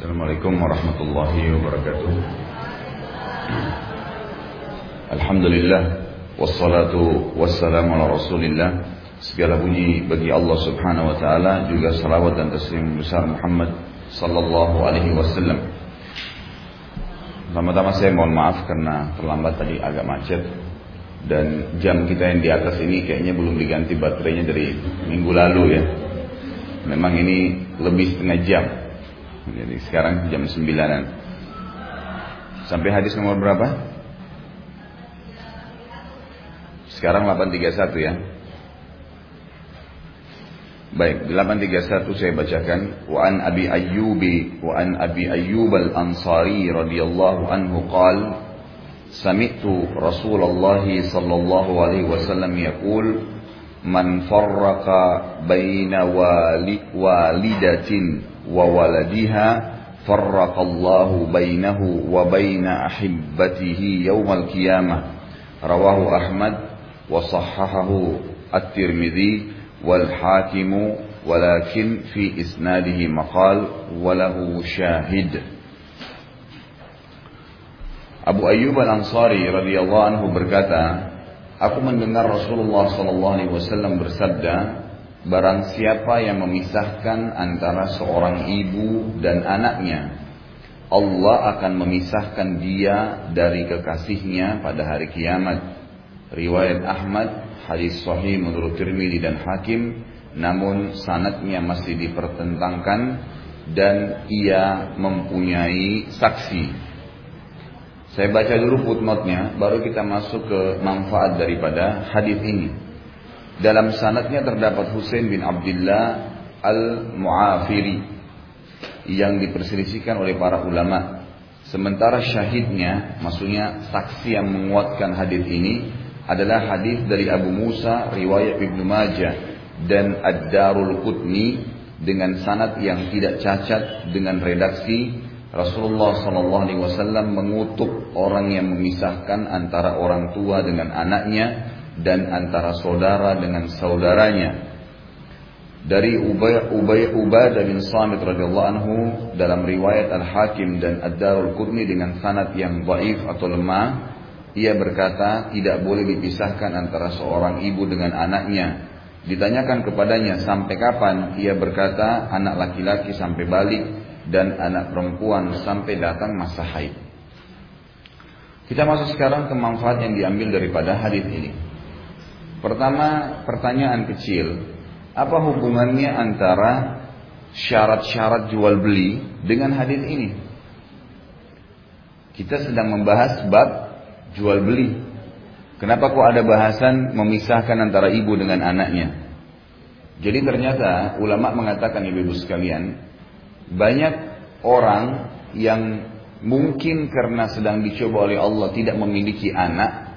Assalamualaikum warahmatullahi wabarakatuh. Alhamdulillah Wassalatu wassalamu ala rasulillah. Segala puji bagi Allah subhanahu wa ta'ala Juga salawat dan taslim besar Muhammad Sallallahu alaihi wasallam. Pertama-tama saya mohon maaf karena terlambat tadi agak macet Dan jam kita yang di atas ini kayaknya belum diganti baterainya dari minggu lalu ya. Memang ini lebih setengah jam jadi sekarang jam 9-an. Sampai hadis nomor berapa? Sekarang 831 ya. Baik, 831 saya bacakan. Wa an Abi Ayyub wa an Abi Ayyub al-Ansari radhiyallahu anhu qala Sami'tu Rasulullah sallallahu alaihi wasallam yaqul man farraqa baina walidatin وولدها فرق الله بينه وبين أحبته يوم القيامة. رواه أحمد وصححه الترمذي والحاكم ولكن في إسناده مقال وله شاهد. أبو أيوب الأنصاري رضي الله عنه بركاته أقوم من رسول الله صلى الله عليه وسلم برسده Barang siapa yang memisahkan antara seorang ibu dan anaknya, Allah akan memisahkan dia dari kekasihnya pada hari kiamat. Riwayat Ahmad, hadis sahih menurut Tirmidzi dan Hakim, namun sanatnya masih dipertentangkan dan ia mempunyai saksi. Saya baca dulu footnote-nya, baru kita masuk ke manfaat daripada hadis ini. Dalam sanatnya terdapat Husain bin Abdullah Al-Mu'afiri yang diperselisihkan oleh para ulama. Sementara syahidnya, maksudnya saksi yang menguatkan hadis ini adalah hadis dari Abu Musa riwayat Ibnu Majah dan Ad-Darul Qutni dengan sanad yang tidak cacat dengan redaksi Rasulullah Shallallahu Alaihi Wasallam mengutuk orang yang memisahkan antara orang tua dengan anaknya dan antara saudara dengan saudaranya. Dari Ubay Ubay Ubadah bin Samit radhiyallahu anhu dalam riwayat Al Hakim dan Ad Darul Qutni dengan sanad yang dhaif atau lemah, ia berkata tidak boleh dipisahkan antara seorang ibu dengan anaknya. Ditanyakan kepadanya sampai kapan? Ia berkata anak laki-laki sampai balik dan anak perempuan sampai datang masa haid. Kita masuk sekarang ke manfaat yang diambil daripada hadis ini. Pertama, pertanyaan kecil. Apa hubungannya antara syarat-syarat jual beli dengan hadis ini? Kita sedang membahas bab jual beli. Kenapa kok ada bahasan memisahkan antara ibu dengan anaknya? Jadi ternyata ulama mengatakan ibu-ibu sekalian, banyak orang yang mungkin karena sedang dicoba oleh Allah tidak memiliki anak,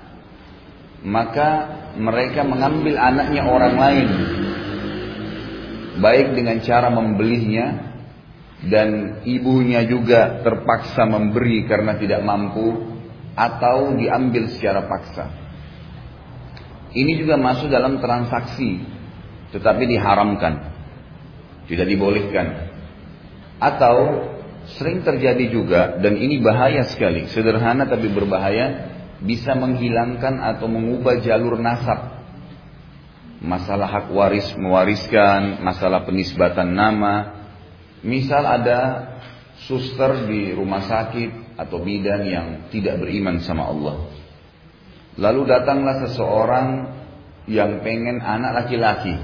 maka mereka mengambil anaknya orang lain baik dengan cara membelinya dan ibunya juga terpaksa memberi karena tidak mampu atau diambil secara paksa. Ini juga masuk dalam transaksi tetapi diharamkan. Tidak dibolehkan. Atau sering terjadi juga dan ini bahaya sekali, sederhana tapi berbahaya bisa menghilangkan atau mengubah jalur nasab. Masalah hak waris mewariskan, masalah penisbatan nama. Misal ada suster di rumah sakit atau bidan yang tidak beriman sama Allah. Lalu datanglah seseorang yang pengen anak laki-laki.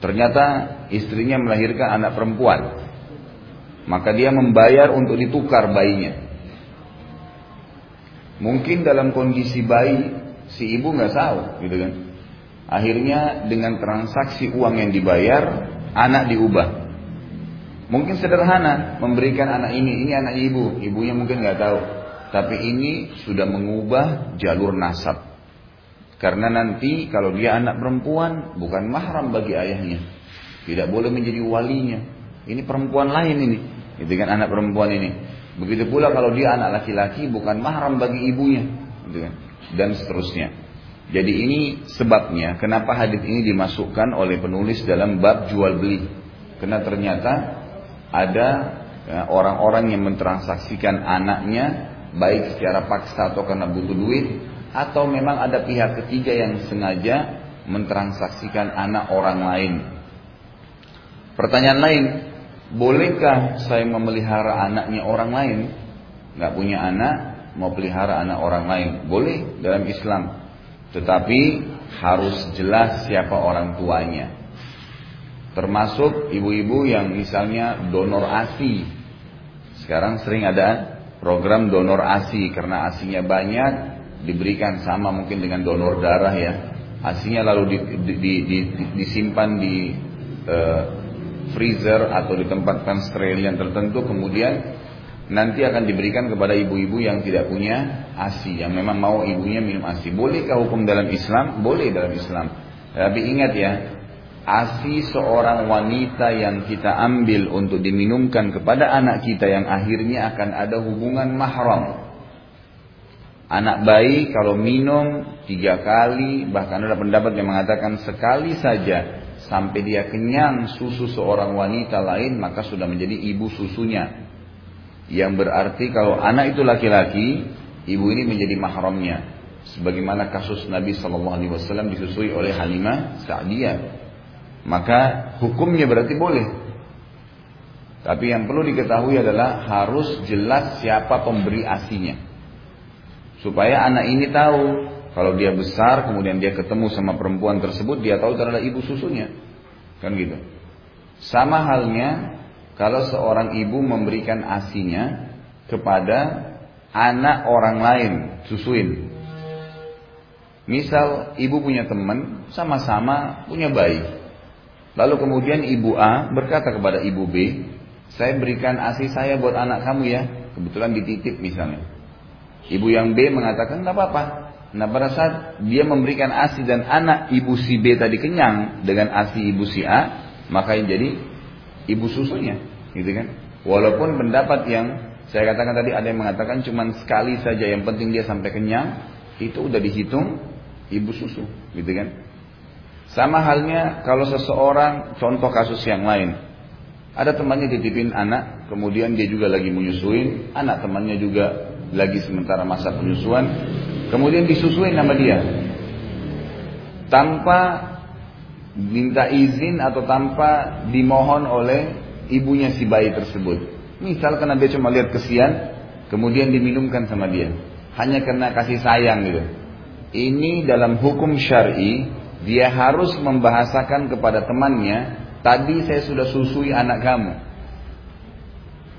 Ternyata istrinya melahirkan anak perempuan. Maka dia membayar untuk ditukar bayinya. Mungkin dalam kondisi bayi si ibu nggak tahu, gitu kan? Akhirnya dengan transaksi uang yang dibayar, anak diubah. Mungkin sederhana memberikan anak ini, ini anak ibu, ibunya mungkin nggak tahu. Tapi ini sudah mengubah jalur nasab. Karena nanti kalau dia anak perempuan bukan mahram bagi ayahnya. Tidak boleh menjadi walinya. Ini perempuan lain ini. Itu kan anak perempuan ini. Begitu pula kalau dia anak laki-laki bukan mahram bagi ibunya, gitu kan? dan seterusnya. Jadi ini sebabnya kenapa hadis ini dimasukkan oleh penulis dalam bab jual beli. Karena ternyata ada ya, orang-orang yang mentransaksikan anaknya baik secara paksa atau karena butuh duit atau memang ada pihak ketiga yang sengaja mentransaksikan anak orang lain. Pertanyaan lain, bolehkah saya memelihara anaknya orang lain? Gak punya anak, mau pelihara anak orang lain. Boleh dalam Islam. Tetapi harus jelas siapa orang tuanya. Termasuk ibu-ibu yang misalnya donor ASI. Sekarang sering ada program donor ASI karena ASInya banyak diberikan sama mungkin dengan donor darah ya. ASInya lalu di, di, di, di, disimpan di uh, freezer atau ditempatkan sterilian tertentu kemudian nanti akan diberikan kepada ibu-ibu yang tidak punya ASI, yang memang mau ibunya minum ASI. Bolehkah hukum dalam Islam? Boleh dalam Islam. Tapi ingat ya, ASI seorang wanita yang kita ambil untuk diminumkan kepada anak kita yang akhirnya akan ada hubungan mahram. Anak bayi kalau minum tiga kali, bahkan ada pendapat yang mengatakan sekali saja sampai dia kenyang susu seorang wanita lain, maka sudah menjadi ibu susunya. Yang berarti kalau anak itu laki-laki, ibu ini menjadi mahramnya. Sebagaimana kasus Nabi Shallallahu Alaihi Wasallam disusui oleh Halimah Sa'diyah. Maka hukumnya berarti boleh. Tapi yang perlu diketahui adalah harus jelas siapa pemberi asinya. Supaya anak ini tahu kalau dia besar kemudian dia ketemu sama perempuan tersebut dia tahu itu adalah ibu susunya. Kan gitu. Sama halnya kalau seorang ibu memberikan asinya kepada anak orang lain, susuin. Misal ibu punya teman, sama-sama punya bayi. Lalu kemudian ibu A berkata kepada ibu B, saya berikan asi saya buat anak kamu ya. Kebetulan dititip misalnya. Ibu yang B mengatakan nggak apa-apa. Nah pada saat dia memberikan asi dan anak ibu si B tadi kenyang dengan asi ibu si A, maka yang jadi ibu susunya gitu kan? Walaupun pendapat yang saya katakan tadi ada yang mengatakan cuma sekali saja yang penting dia sampai kenyang, itu udah dihitung ibu susu, gitu kan? Sama halnya kalau seseorang contoh kasus yang lain. Ada temannya dititipin anak, kemudian dia juga lagi menyusuin, anak temannya juga lagi sementara masa penyusuan, kemudian disusuin nama dia. Tanpa minta izin atau tanpa dimohon oleh ibunya si bayi tersebut. Misal karena dia cuma lihat kesian, kemudian diminumkan sama dia. Hanya karena kasih sayang gitu. Ini dalam hukum syari, dia harus membahasakan kepada temannya, tadi saya sudah susui anak kamu.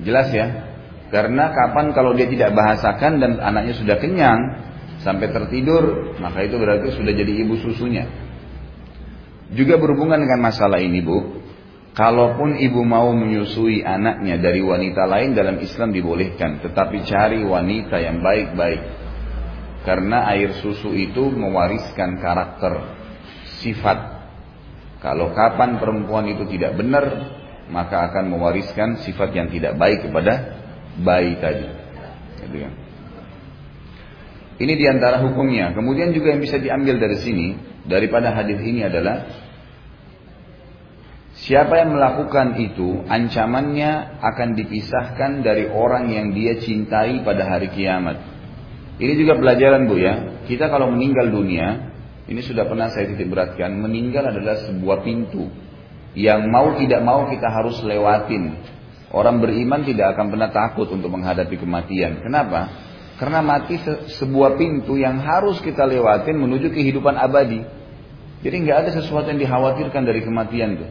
Jelas ya? Karena kapan kalau dia tidak bahasakan dan anaknya sudah kenyang, sampai tertidur, maka itu berarti sudah jadi ibu susunya. Juga berhubungan dengan masalah ini bu, Kalaupun ibu mau menyusui anaknya dari wanita lain dalam Islam dibolehkan, tetapi cari wanita yang baik-baik. Karena air susu itu mewariskan karakter, sifat. Kalau kapan perempuan itu tidak benar, maka akan mewariskan sifat yang tidak baik kepada bayi tadi. Gitu kan? Ini di antara hukumnya. Kemudian juga yang bisa diambil dari sini, daripada hadis ini adalah Siapa yang melakukan itu, ancamannya akan dipisahkan dari orang yang dia cintai pada hari kiamat. Ini juga pelajaran bu ya. Kita kalau meninggal dunia, ini sudah pernah saya titik beratkan, meninggal adalah sebuah pintu yang mau tidak mau kita harus lewatin. Orang beriman tidak akan pernah takut untuk menghadapi kematian. Kenapa? Karena mati sebuah pintu yang harus kita lewatin menuju kehidupan abadi. Jadi nggak ada sesuatu yang dikhawatirkan dari kematian tuh.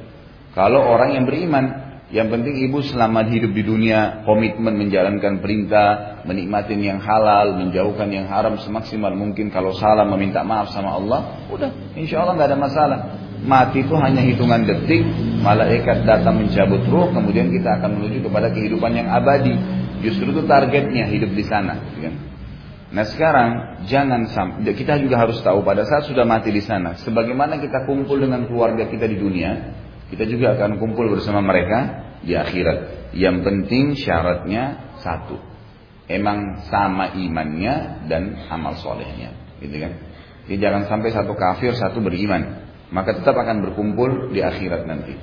Kalau orang yang beriman, yang penting ibu selama hidup di dunia komitmen menjalankan perintah, menikmati yang halal, menjauhkan yang haram semaksimal mungkin. Kalau salah meminta maaf sama Allah, udah, insya Allah nggak ada masalah. Mati itu hanya hitungan detik, malaikat datang mencabut ruh, kemudian kita akan menuju kepada kehidupan yang abadi. Justru itu targetnya hidup di sana. Kan? Nah sekarang jangan sampai kita juga harus tahu pada saat sudah mati di sana, sebagaimana kita kumpul dengan keluarga kita di dunia, kita juga akan kumpul bersama mereka di akhirat. Yang penting syaratnya satu. Emang sama imannya dan amal solehnya. Gitu kan? Jadi jangan sampai satu kafir, satu beriman. Maka tetap akan berkumpul di akhirat nanti.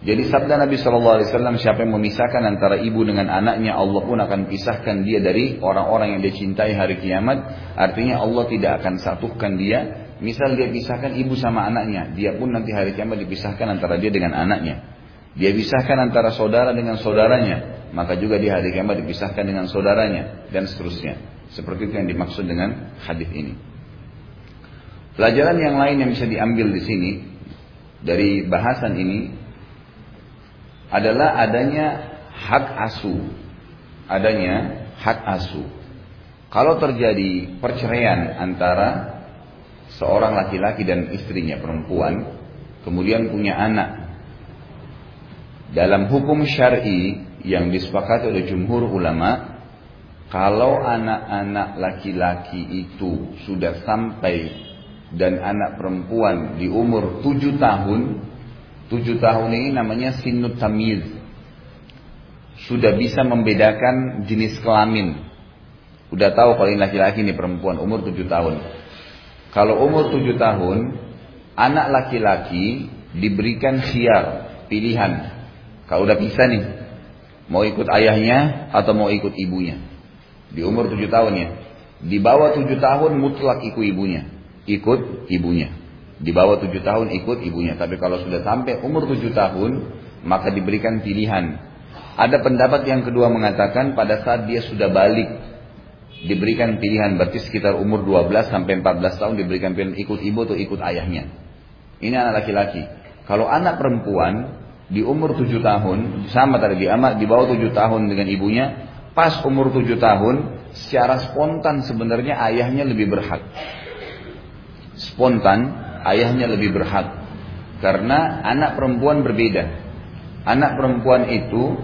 Jadi sabda Nabi Shallallahu Alaihi Wasallam siapa yang memisahkan antara ibu dengan anaknya Allah pun akan pisahkan dia dari orang-orang yang dia cintai hari kiamat. Artinya Allah tidak akan satukan dia. Misal dia pisahkan ibu sama anaknya, dia pun nanti hari kiamat dipisahkan antara dia dengan anaknya. Dia pisahkan antara saudara dengan saudaranya, maka juga di hari kiamat dipisahkan dengan saudaranya dan seterusnya. Seperti itu yang dimaksud dengan hadis ini. Pelajaran yang lain yang bisa diambil di sini dari bahasan ini adalah adanya hak asuh. Adanya hak asuh. Kalau terjadi perceraian antara seorang laki-laki dan istrinya perempuan, kemudian punya anak. Dalam hukum syar'i yang disepakati oleh jumhur ulama, kalau anak-anak laki-laki itu sudah sampai dan anak perempuan di umur tujuh tahun, Tujuh tahun ini namanya sinut tamiz. Sudah bisa membedakan jenis kelamin. Udah tahu kalau ini laki-laki ini perempuan umur tujuh tahun. Kalau umur tujuh tahun, anak laki-laki diberikan khiar, pilihan. Kalau udah bisa nih, mau ikut ayahnya atau mau ikut ibunya. Di umur tujuh tahun ya. Di bawah tujuh tahun mutlak ikut ibunya. Ikut ibunya. Di bawah tujuh tahun ikut ibunya. Tapi kalau sudah sampai umur tujuh tahun, maka diberikan pilihan. Ada pendapat yang kedua mengatakan pada saat dia sudah balik, diberikan pilihan. Berarti sekitar umur 12 sampai 14 tahun diberikan pilihan ikut ibu atau ikut ayahnya. Ini anak laki-laki. Kalau anak perempuan di umur tujuh tahun, sama tadi di amat di bawah tujuh tahun dengan ibunya, pas umur tujuh tahun, secara spontan sebenarnya ayahnya lebih berhak. Spontan ayahnya lebih berhak. Karena anak perempuan berbeda. Anak perempuan itu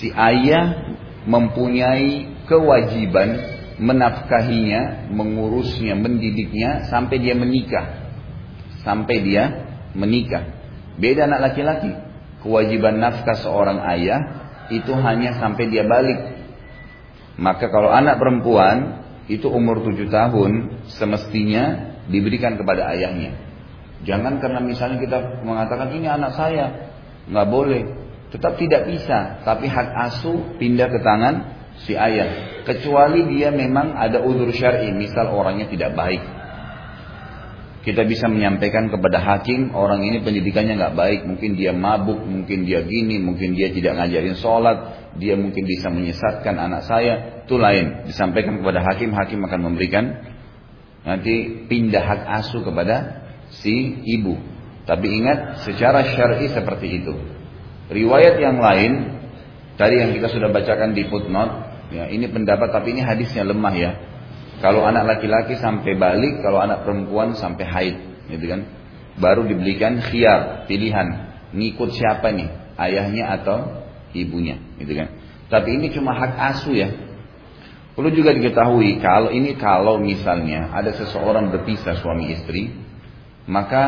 si ayah mempunyai kewajiban menafkahinya, mengurusnya, mendidiknya sampai dia menikah. Sampai dia menikah. Beda anak laki-laki. Kewajiban nafkah seorang ayah itu hanya sampai dia balik. Maka kalau anak perempuan itu umur tujuh tahun semestinya diberikan kepada ayahnya. Jangan karena misalnya kita mengatakan ini anak saya, nggak boleh. Tetap tidak bisa, tapi hak asuh pindah ke tangan si ayah. Kecuali dia memang ada udur syar'i, misal orangnya tidak baik. Kita bisa menyampaikan kepada hakim orang ini pendidikannya nggak baik, mungkin dia mabuk, mungkin dia gini, mungkin dia tidak ngajarin sholat, dia mungkin bisa menyesatkan anak saya, itu lain. Disampaikan kepada hakim, hakim akan memberikan nanti pindah hak asuh kepada si ibu. Tapi ingat secara syar'i seperti itu. Riwayat yang lain tadi yang kita sudah bacakan di footnote, ya ini pendapat tapi ini hadisnya lemah ya. Kalau anak laki-laki sampai balik, kalau anak perempuan sampai haid, gitu kan. Baru diberikan khiyar, pilihan, ngikut siapa nih, ayahnya atau ibunya, gitu kan. Tapi ini cuma hak asuh ya. Perlu juga diketahui kalau ini kalau misalnya ada seseorang berpisah suami istri, maka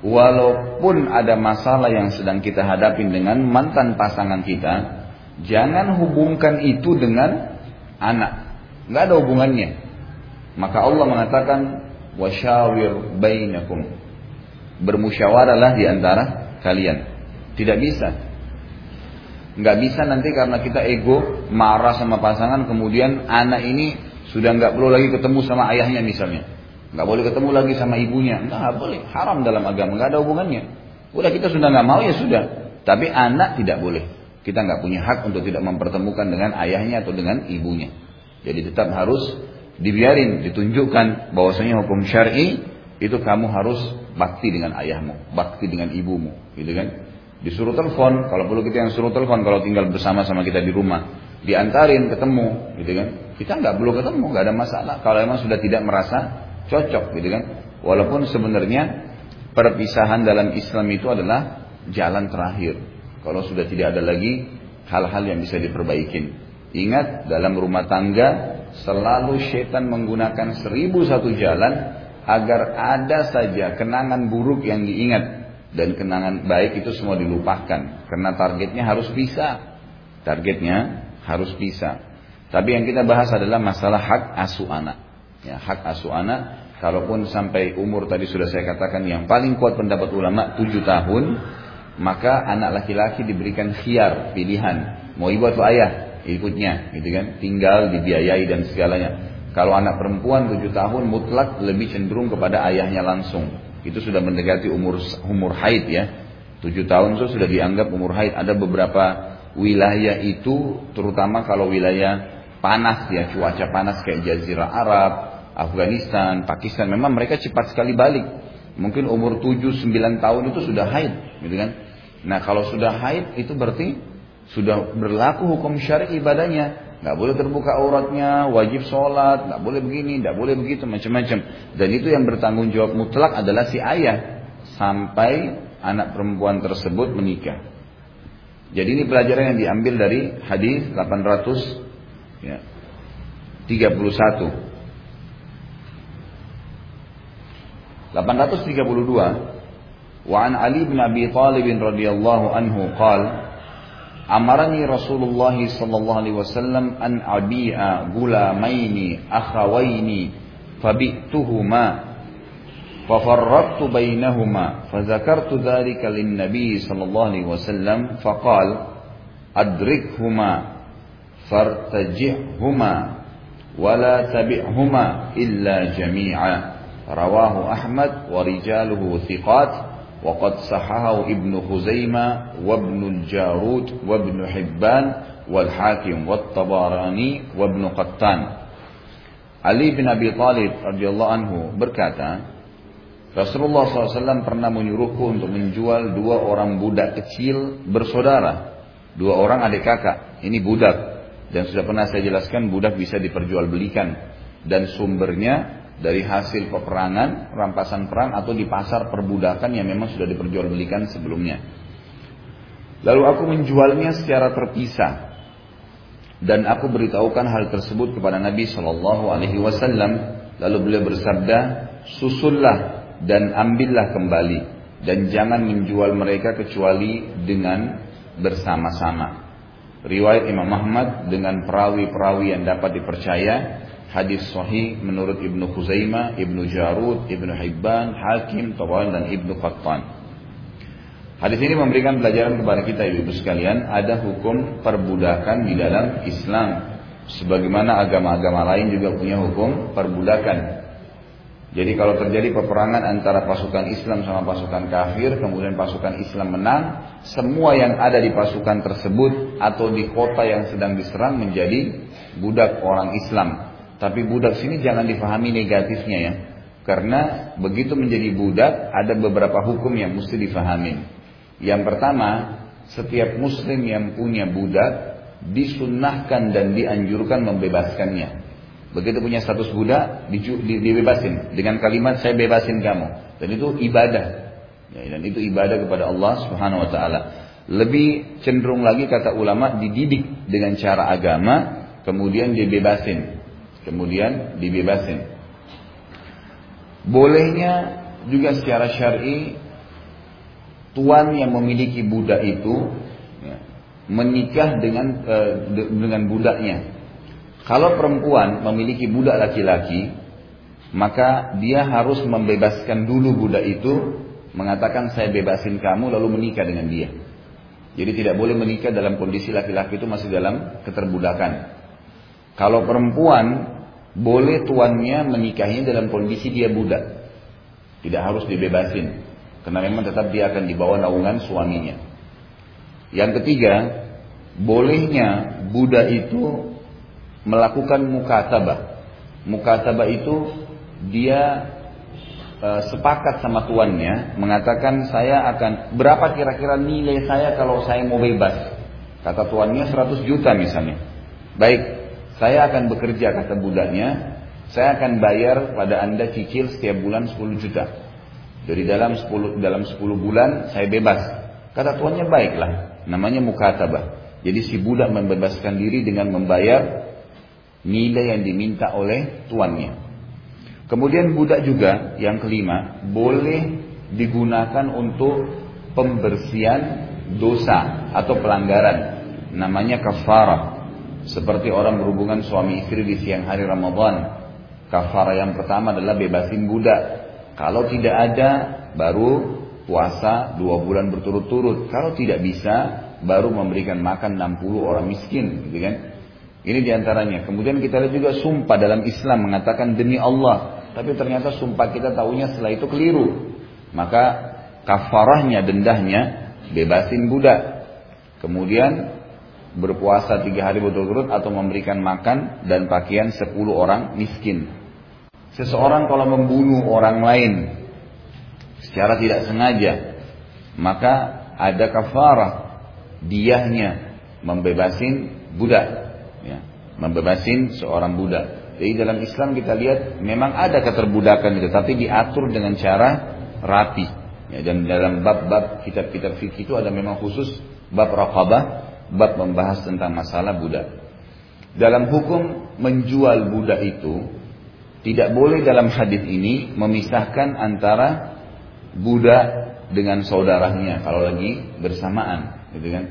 walaupun ada masalah yang sedang kita hadapi dengan mantan pasangan kita, jangan hubungkan itu dengan anak. Nggak ada hubungannya. Maka Allah mengatakan wasyawir bainakum. Bermusyawarahlah di antara kalian. Tidak bisa. Nggak bisa nanti karena kita ego marah sama pasangan kemudian anak ini sudah nggak perlu lagi ketemu sama ayahnya misalnya. Nggak boleh ketemu lagi sama ibunya. Nggak boleh. Haram dalam agama. Nggak ada hubungannya. Udah kita sudah nggak mau ya sudah. Tapi anak tidak boleh. Kita nggak punya hak untuk tidak mempertemukan dengan ayahnya atau dengan ibunya. Jadi tetap harus dibiarin, ditunjukkan bahwasanya hukum syar'i itu kamu harus bakti dengan ayahmu, bakti dengan ibumu, gitu kan? Disuruh telepon, kalau perlu kita yang suruh telepon kalau tinggal bersama sama kita di rumah, diantarin ketemu, gitu kan? Kita nggak perlu ketemu, nggak ada masalah. Kalau emang sudah tidak merasa cocok gitu kan. Walaupun sebenarnya perpisahan dalam Islam itu adalah jalan terakhir. Kalau sudah tidak ada lagi hal-hal yang bisa diperbaikin. Ingat dalam rumah tangga selalu setan menggunakan seribu satu jalan agar ada saja kenangan buruk yang diingat dan kenangan baik itu semua dilupakan karena targetnya harus bisa targetnya harus bisa tapi yang kita bahas adalah masalah hak asuh anak Ya, hak asuh anak, kalaupun sampai umur tadi sudah saya katakan yang paling kuat pendapat ulama 7 tahun, maka anak laki-laki diberikan khiar pilihan. Mau ibu atau ayah ikutnya gitu kan? Tinggal dibiayai dan segalanya. Kalau anak perempuan 7 tahun mutlak lebih cenderung kepada ayahnya langsung. Itu sudah mendekati umur umur haid ya. 7 tahun itu sudah dianggap umur haid. Ada beberapa wilayah itu terutama kalau wilayah panas ya cuaca panas kayak Jazirah Arab Afghanistan Pakistan memang mereka cepat sekali balik mungkin umur 7 9 tahun itu sudah haid gitu kan Nah kalau sudah haid itu berarti sudah berlaku hukum syari ibadahnya. Nggak boleh terbuka auratnya, wajib sholat, nggak boleh begini, nggak boleh begitu, macam-macam. Dan itu yang bertanggung jawab mutlak adalah si ayah sampai anak perempuan tersebut menikah. Jadi ini pelajaran yang diambil dari hadis 800 ya, 31. 832 وعن علي بن أبي طالب رضي الله عنه قال أمرني رسول الله صلى الله عليه وسلم أن أبيع غلامين أخوين فبئتهما ففرقت بينهما فذكرت ذلك للنبي صلى الله عليه وسلم فقال أدركهما فارتجعهما ولا تبعهما إلا جميعا rawahu Ahmad wa rijaluhu thiqat wa qad sahahu Ibnu Khuzaimah wa Ibnu Jarud wa Ibnu Hibban wal Hakim wa Tabarani wa Ibnu Qattan Ali bin Abi radhiyallahu anhu berkata Rasulullah SAW pernah menyuruhku untuk menjual dua orang budak kecil bersaudara. Dua orang adik kakak. Ini budak. Dan sudah pernah saya jelaskan budak bisa diperjualbelikan. Dan sumbernya dari hasil peperangan, rampasan perang atau di pasar perbudakan yang memang sudah diperjualbelikan sebelumnya. Lalu aku menjualnya secara terpisah dan aku beritahukan hal tersebut kepada Nabi Shallallahu Alaihi Wasallam. Lalu beliau bersabda, susullah dan ambillah kembali dan jangan menjual mereka kecuali dengan bersama-sama. Riwayat Imam Ahmad dengan perawi-perawi yang dapat dipercaya hadis sahih menurut Ibnu Khuzaimah, Ibnu Jarud, Ibnu Hibban, Hakim, Tawain dan Ibnu Qattan. Hadis ini memberikan pelajaran kepada kita ibu-ibu sekalian, ada hukum perbudakan di dalam Islam. Sebagaimana agama-agama lain juga punya hukum perbudakan. Jadi kalau terjadi peperangan antara pasukan Islam sama pasukan kafir, kemudian pasukan Islam menang, semua yang ada di pasukan tersebut atau di kota yang sedang diserang menjadi budak orang Islam. Tapi budak sini jangan difahami negatifnya ya. Karena begitu menjadi budak ada beberapa hukum yang mesti difahami. Yang pertama, setiap muslim yang punya budak disunnahkan dan dianjurkan membebaskannya. Begitu punya status budak, di, di, dibebasin dengan kalimat saya bebasin kamu. Dan itu ibadah. Ya, dan itu ibadah kepada Allah Subhanahu wa taala. Lebih cenderung lagi kata ulama dididik dengan cara agama, kemudian dibebasin kemudian dibebasin. Bolehnya juga secara syar'i tuan yang memiliki budak itu ya, menikah dengan e, dengan budaknya. Kalau perempuan memiliki budak laki-laki, maka dia harus membebaskan dulu budak itu, mengatakan saya bebasin kamu lalu menikah dengan dia. Jadi tidak boleh menikah dalam kondisi laki-laki itu masih dalam keterbudakan. Kalau perempuan boleh tuannya menikahinya dalam kondisi dia budak. Tidak harus dibebasin. Karena memang tetap dia akan dibawa naungan suaminya. Yang ketiga, bolehnya budak itu melakukan mukatabah. Mukatabah itu dia e, sepakat sama tuannya mengatakan saya akan berapa kira-kira nilai saya kalau saya mau bebas. Kata tuannya 100 juta misalnya. Baik, saya akan bekerja kata budaknya, saya akan bayar pada Anda cicil setiap bulan 10 juta. Dari dalam 10 dalam 10 bulan saya bebas. Kata tuannya baiklah, namanya mukatabah. Jadi si budak membebaskan diri dengan membayar nilai yang diminta oleh tuannya. Kemudian budak juga yang kelima boleh digunakan untuk pembersihan dosa atau pelanggaran. Namanya kafarah. Seperti orang berhubungan suami istri di siang hari Ramadan. Kafara yang pertama adalah bebasin budak. Kalau tidak ada, baru puasa dua bulan berturut-turut. Kalau tidak bisa, baru memberikan makan 60 orang miskin, gitu kan? Ini di antaranya. Kemudian kita lihat juga sumpah dalam Islam mengatakan demi Allah. Tapi ternyata sumpah kita tahunya setelah itu keliru. Maka kafarahnya, dendahnya, bebasin budak. Kemudian berpuasa tiga hari berturut-turut atau memberikan makan dan pakaian sepuluh orang miskin. Seseorang kalau membunuh orang lain secara tidak sengaja, maka ada kafarah diahnya membebasin budak, ya, membebasin seorang budak. Jadi dalam Islam kita lihat memang ada keterbudakan itu, tapi diatur dengan cara rapi. Ya, dan dalam bab-bab kitab-kitab fikih itu ada memang khusus bab raqabah bab membahas tentang masalah budak. Dalam hukum menjual budak itu tidak boleh dalam hadis ini memisahkan antara budak dengan saudaranya kalau lagi bersamaan, gitu kan?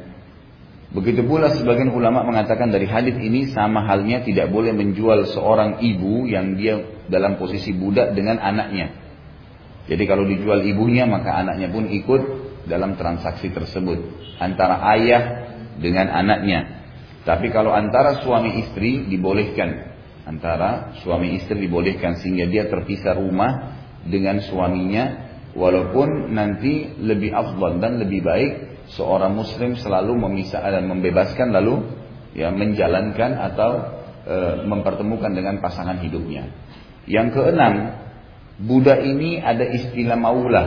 Begitu pula sebagian ulama mengatakan dari hadis ini sama halnya tidak boleh menjual seorang ibu yang dia dalam posisi budak dengan anaknya. Jadi kalau dijual ibunya maka anaknya pun ikut dalam transaksi tersebut. Antara ayah dengan anaknya. Tapi kalau antara suami istri dibolehkan. Antara suami istri dibolehkan sehingga dia terpisah rumah dengan suaminya. Walaupun nanti lebih afdal dan lebih baik seorang muslim selalu memisah dan membebaskan lalu ya menjalankan atau e, mempertemukan dengan pasangan hidupnya. Yang keenam, budak ini ada istilah maula.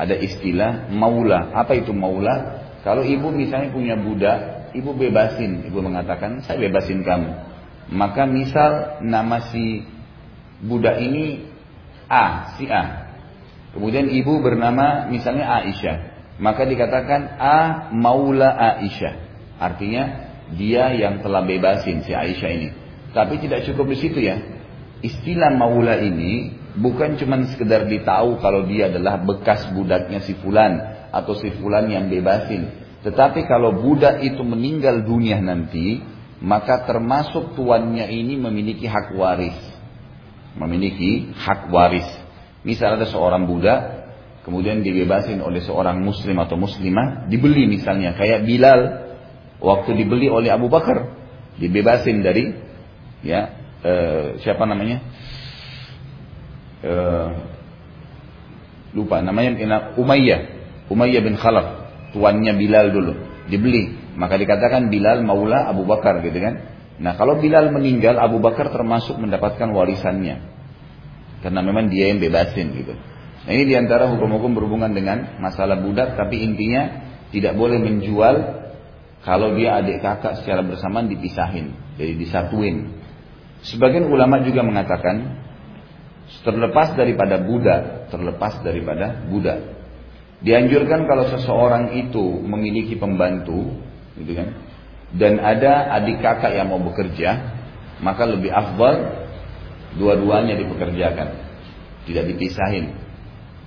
Ada istilah maula. Apa itu maula? Kalau ibu misalnya punya budak, ibu bebasin. Ibu mengatakan, saya bebasin kamu. Maka misal nama si budak ini A, si A. Kemudian ibu bernama misalnya Aisyah. Maka dikatakan A maula Aisyah. Artinya dia yang telah bebasin si Aisyah ini. Tapi tidak cukup di situ ya. Istilah maula ini bukan cuma sekedar ditahu kalau dia adalah bekas budaknya si fulan atau si fulan yang bebasin. Tetapi kalau budak itu meninggal dunia nanti, maka termasuk tuannya ini memiliki hak waris. Memiliki hak waris. Misal ada seorang budak, kemudian dibebasin oleh seorang muslim atau muslimah, dibeli misalnya. Kayak Bilal, waktu dibeli oleh Abu Bakar, dibebasin dari, ya, eh, siapa namanya? Eh, lupa namanya Umayyah Umayyah bin Khalaf, tuannya Bilal dulu, dibeli. Maka dikatakan Bilal maula Abu Bakar gitu kan. Nah kalau Bilal meninggal Abu Bakar termasuk mendapatkan warisannya. Karena memang dia yang bebasin gitu. Nah ini di antara hukum-hukum berhubungan dengan masalah budak. Tapi intinya tidak boleh menjual kalau dia adik kakak secara bersamaan dipisahin. Jadi disatuin. Sebagian ulama juga mengatakan terlepas daripada budak, terlepas daripada budak. Dianjurkan kalau seseorang itu memiliki pembantu, gitu kan, dan ada adik kakak yang mau bekerja, maka lebih afdal dua-duanya dipekerjakan, tidak dipisahin.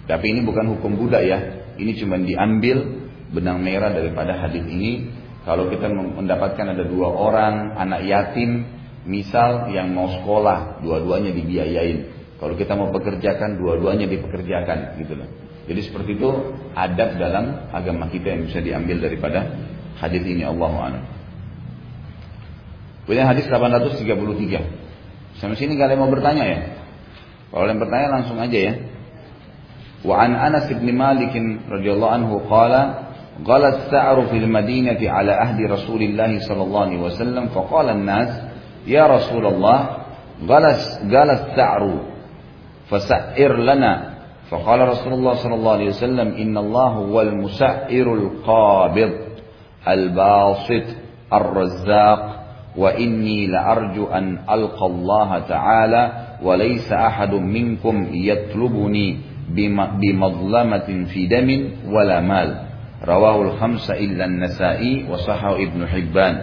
Tapi ini bukan hukum budak ya, ini cuma diambil benang merah daripada hadis ini. Kalau kita mendapatkan ada dua orang anak yatim, misal yang mau sekolah, dua-duanya dibiayain. Kalau kita mau pekerjakan, dua-duanya dipekerjakan, gitu loh. Jadi seperti itu adab dalam agama kita yang bisa diambil daripada hadis ini Allah a'lam. Kemudian hadis 833. Sampai sini kalian mau bertanya ya? Kalau kalian bertanya langsung aja ya. Wa an Anas bin Malik radhiyallahu anhu qala قال السعر في المدينة على عهد رسول الله صلى الله عليه وسلم فقال الناس يا رسول الله قال السعر فسعر لنا فقال رسول الله صلى الله عليه وسلم إن الله al basit ar razzaq wa inni la arju an alqa Allah ta'ala wa laysa ahadun minkum yatlubuni bimadlamatin fi damin wala mal. Rawahul khamsa illa hibban.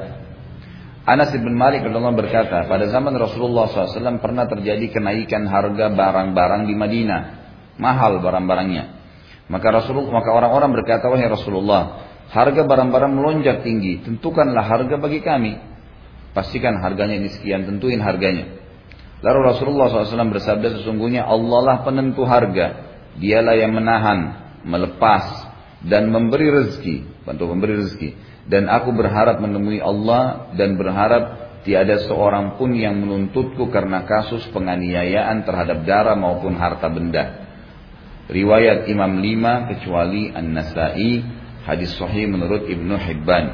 Anas bin Malik radhiyallahu berkata, pada zaman Rasulullah SAW pernah terjadi kenaikan harga barang-barang di Madinah mahal barang-barangnya. Maka Rasulullah, maka orang-orang berkata, wahai Rasulullah, harga barang-barang melonjak tinggi, tentukanlah harga bagi kami. Pastikan harganya ini sekian, tentuin harganya. Lalu Rasulullah SAW bersabda sesungguhnya Allah lah penentu harga. Dialah yang menahan melepas dan memberi rezeki, bantu memberi rezeki. Dan aku berharap menemui Allah dan berharap tiada seorang pun yang menuntutku karena kasus penganiayaan terhadap darah maupun harta benda. Riwayat Imam lima kecuali An-Nasai, hadis sahih menurut Ibnu Hibban.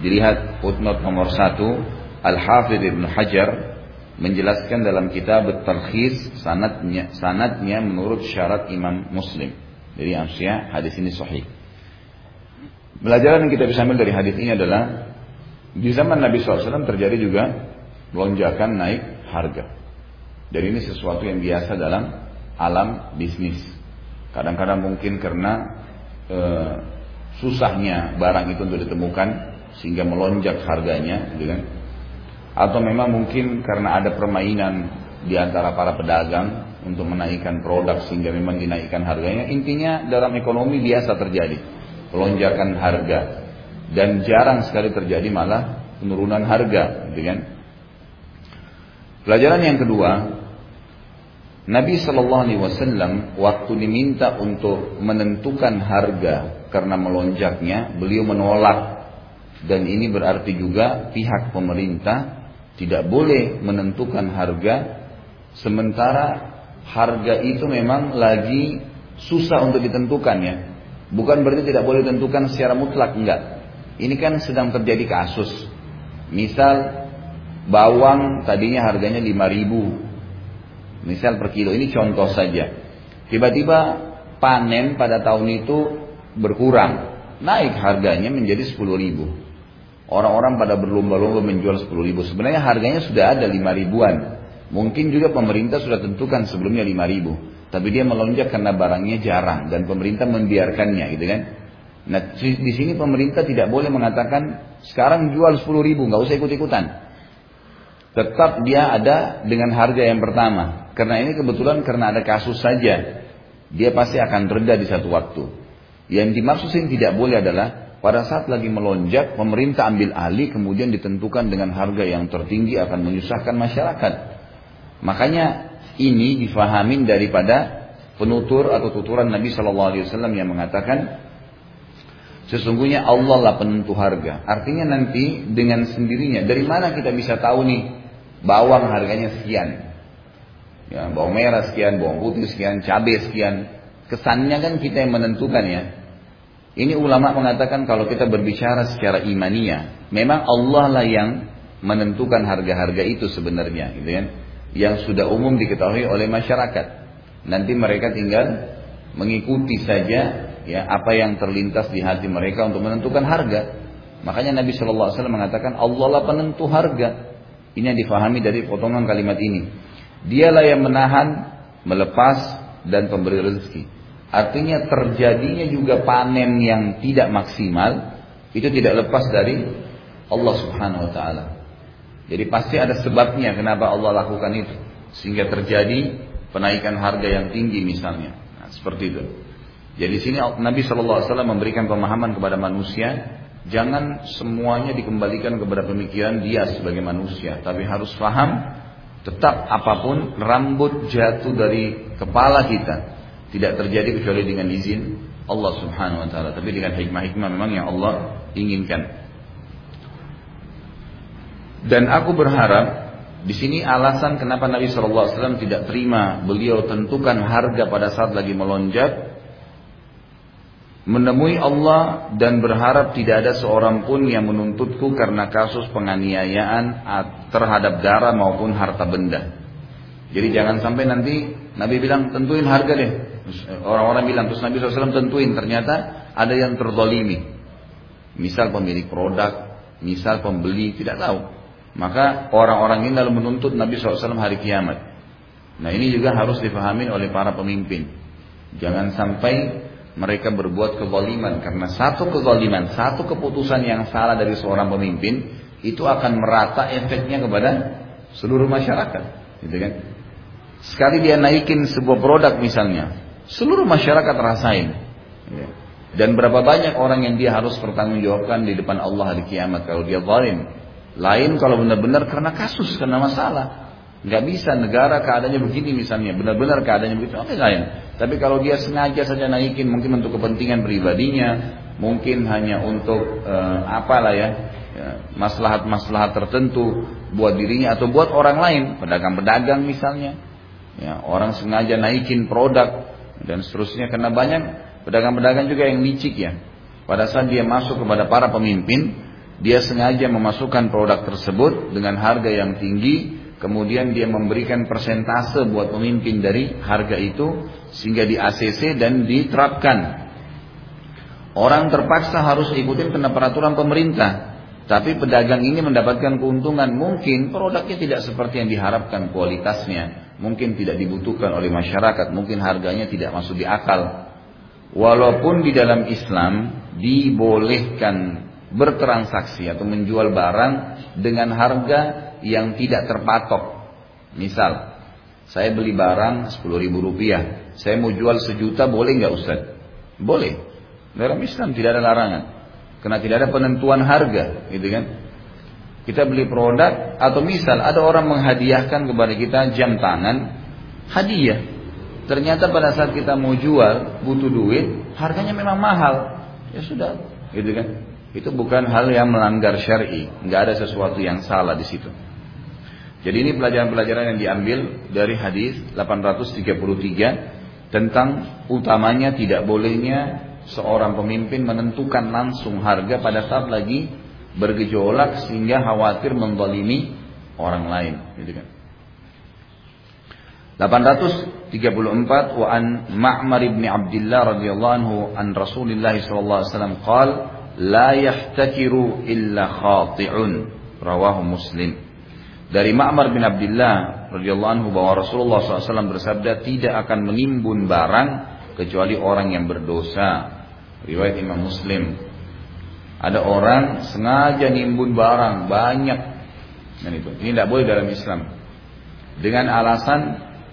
Dilihat footnote nomor satu, Al-Hafidh Ibnu Hajar menjelaskan dalam kitab Tarkhis sanatnya, sanatnya menurut syarat Imam Muslim. Jadi maksudnya hadis ini sahih. Pelajaran yang kita bisa ambil dari hadis ini adalah di zaman Nabi SAW terjadi juga lonjakan naik harga. Dan ini sesuatu yang biasa dalam alam bisnis. Kadang-kadang mungkin karena e, susahnya barang itu untuk ditemukan sehingga melonjak harganya, gitu kan? Atau memang mungkin karena ada permainan di antara para pedagang untuk menaikkan produk sehingga memang dinaikkan harganya. Intinya dalam ekonomi biasa terjadi pelonjakan harga dan jarang sekali terjadi malah penurunan harga, gitu kan? Pelajaran yang kedua, Nabi Shallallahu Alaihi Wasallam waktu diminta untuk menentukan harga karena melonjaknya, beliau menolak dan ini berarti juga pihak pemerintah tidak boleh menentukan harga sementara harga itu memang lagi susah untuk ditentukan ya. Bukan berarti tidak boleh ditentukan secara mutlak enggak. Ini kan sedang terjadi kasus. Misal bawang tadinya harganya 5000 Misal per kilo ini contoh saja. Tiba-tiba panen pada tahun itu berkurang, naik harganya menjadi 10 ribu. Orang-orang pada berlomba-lomba menjual 10 ribu. Sebenarnya harganya sudah ada 5 ribuan. Mungkin juga pemerintah sudah tentukan sebelumnya 5 ribu. Tapi dia melonjak karena barangnya jarang dan pemerintah membiarkannya gitu kan. Nah di sini pemerintah tidak boleh mengatakan sekarang jual 10 ribu, nggak usah ikut-ikutan. Tetap dia ada dengan harga yang pertama. Karena ini kebetulan karena ada kasus saja. Dia pasti akan reda di satu waktu. Yang dimaksud ini tidak boleh adalah pada saat lagi melonjak, pemerintah ambil alih kemudian ditentukan dengan harga yang tertinggi akan menyusahkan masyarakat. Makanya ini difahamin daripada penutur atau tuturan Nabi Shallallahu Alaihi Wasallam yang mengatakan sesungguhnya Allah lah penentu harga. Artinya nanti dengan sendirinya dari mana kita bisa tahu nih bawang harganya sekian, Ya, bawang merah sekian, bawang putih sekian, cabai sekian. Kesannya kan kita yang menentukan ya. Ini ulama mengatakan kalau kita berbicara secara imania, memang Allah lah yang menentukan harga-harga itu sebenarnya, gitu kan? Yang sudah umum diketahui oleh masyarakat. Nanti mereka tinggal mengikuti saja ya apa yang terlintas di hati mereka untuk menentukan harga. Makanya Nabi Shallallahu Alaihi Wasallam mengatakan Allah lah penentu harga. Ini yang difahami dari potongan kalimat ini. Dialah yang menahan, melepas, dan pemberi rezeki. Artinya terjadinya juga panen yang tidak maksimal itu tidak lepas dari Allah Subhanahu wa taala. Jadi pasti ada sebabnya kenapa Allah lakukan itu sehingga terjadi penaikan harga yang tinggi misalnya. Nah, seperti itu. Jadi sini Nabi Wasallam memberikan pemahaman kepada manusia, jangan semuanya dikembalikan kepada pemikiran dia sebagai manusia, tapi harus paham Tetap apa pun rambut jatuh dari kepala kita tidak terjadi kecuali dengan izin Allah Subhanahu wa taala, tapi dengan hikmah-hikmah memang yang Allah inginkan. Dan aku berharap di sini alasan kenapa Nabi SAW tidak terima beliau tentukan harga pada saat lagi melonjak menemui Allah dan berharap tidak ada seorang pun yang menuntutku karena kasus penganiayaan terhadap darah maupun harta benda. Jadi jangan sampai nanti Nabi bilang tentuin harga deh. Orang-orang bilang terus Nabi SAW tentuin ternyata ada yang terzolimi. Misal pemilik produk, misal pembeli tidak tahu. Maka orang-orang ini lalu menuntut Nabi SAW hari kiamat. Nah ini juga harus dipahami oleh para pemimpin. Jangan sampai mereka berbuat kezaliman karena satu kezaliman, satu keputusan yang salah dari seorang pemimpin itu akan merata efeknya kepada seluruh masyarakat, gitu kan? Sekali dia naikin sebuah produk misalnya, seluruh masyarakat rasain. Ya. Dan berapa banyak orang yang dia harus pertanggungjawabkan di depan Allah di kiamat kalau dia zalim. Lain kalau benar-benar karena kasus, karena masalah. Nggak bisa negara keadaannya begini misalnya, benar-benar keadaannya begitu, oke lain. Tapi kalau dia sengaja saja naikin mungkin untuk kepentingan pribadinya, mungkin hanya untuk uh, apalah ya, ya maslahat-maslahat tertentu buat dirinya atau buat orang lain, pedagang-pedagang misalnya. Ya, orang sengaja naikin produk dan seterusnya karena banyak pedagang-pedagang juga yang licik ya. Pada saat dia masuk kepada para pemimpin, dia sengaja memasukkan produk tersebut dengan harga yang tinggi Kemudian dia memberikan persentase buat pemimpin dari harga itu sehingga di ACC dan diterapkan. Orang terpaksa harus ikutin kena peraturan pemerintah. Tapi pedagang ini mendapatkan keuntungan. Mungkin produknya tidak seperti yang diharapkan kualitasnya. Mungkin tidak dibutuhkan oleh masyarakat. Mungkin harganya tidak masuk di akal. Walaupun di dalam Islam dibolehkan bertransaksi atau menjual barang dengan harga yang tidak terpatok. Misal, saya beli barang 10 ribu rupiah, saya mau jual sejuta boleh nggak Ustaz? Boleh. Dalam Islam tidak ada larangan. Karena tidak ada penentuan harga, gitu kan? Kita beli produk atau misal ada orang menghadiahkan kepada kita jam tangan hadiah. Ternyata pada saat kita mau jual butuh duit, harganya memang mahal. Ya sudah, gitu kan? Itu bukan hal yang melanggar syar'i, nggak ada sesuatu yang salah di situ. Jadi ini pelajaran-pelajaran yang diambil dari hadis 833 tentang utamanya tidak bolehnya seorang pemimpin menentukan langsung harga pada saat lagi bergejolak sehingga khawatir mendolimi orang lain. Gitu kan. 834 wa an Ma'mar ibn Abdullah radhiyallahu anhu an Rasulillah sallallahu alaihi wasallam qala la yahtakiru illa khati'un rawahu Muslim dari Ma'mar bin Abdullah radhiyallahu anhu bahwa Rasulullah SAW bersabda tidak akan menimbun barang kecuali orang yang berdosa. Riwayat Imam Muslim. Ada orang sengaja nimbun barang banyak. Ini tidak boleh dalam Islam. Dengan alasan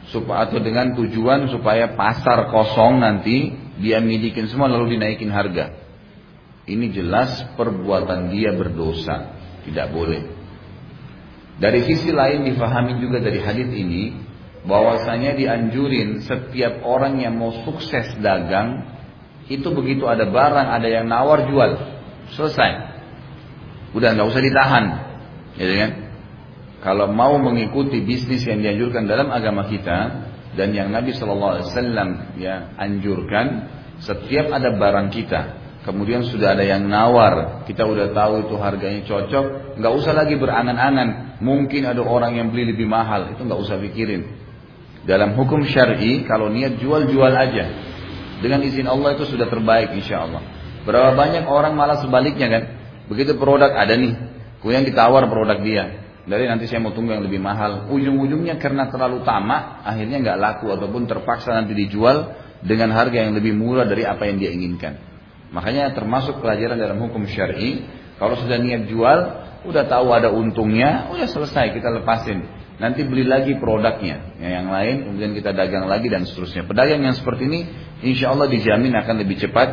supaya atau dengan tujuan supaya pasar kosong nanti dia milikin semua lalu dinaikin harga. Ini jelas perbuatan dia berdosa. Tidak boleh. Dari sisi lain difahami juga dari hadis ini bahwasanya dianjurin setiap orang yang mau sukses dagang itu begitu ada barang ada yang nawar jual selesai. Udah nggak usah ditahan ya kan? Kalau mau mengikuti bisnis yang dianjurkan dalam agama kita dan yang Nabi Shallallahu Alaihi Wasallam ya anjurkan setiap ada barang kita kemudian sudah ada yang nawar, kita udah tahu itu harganya cocok, nggak usah lagi berangan-angan. Mungkin ada orang yang beli lebih mahal, itu nggak usah pikirin. Dalam hukum syari, kalau niat jual-jual aja, dengan izin Allah itu sudah terbaik insya Allah. Berapa banyak orang malah sebaliknya kan? Begitu produk ada nih, kemudian ditawar produk dia. Dari nanti saya mau tunggu yang lebih mahal. Ujung-ujungnya karena terlalu tamak, akhirnya nggak laku ataupun terpaksa nanti dijual dengan harga yang lebih murah dari apa yang dia inginkan. Makanya termasuk pelajaran dalam hukum syar'i, kalau sudah niat jual, udah tahu ada untungnya, udah selesai kita lepasin. Nanti beli lagi produknya, ya, yang lain, kemudian kita dagang lagi dan seterusnya. Pedagang yang seperti ini, insya Allah dijamin akan lebih cepat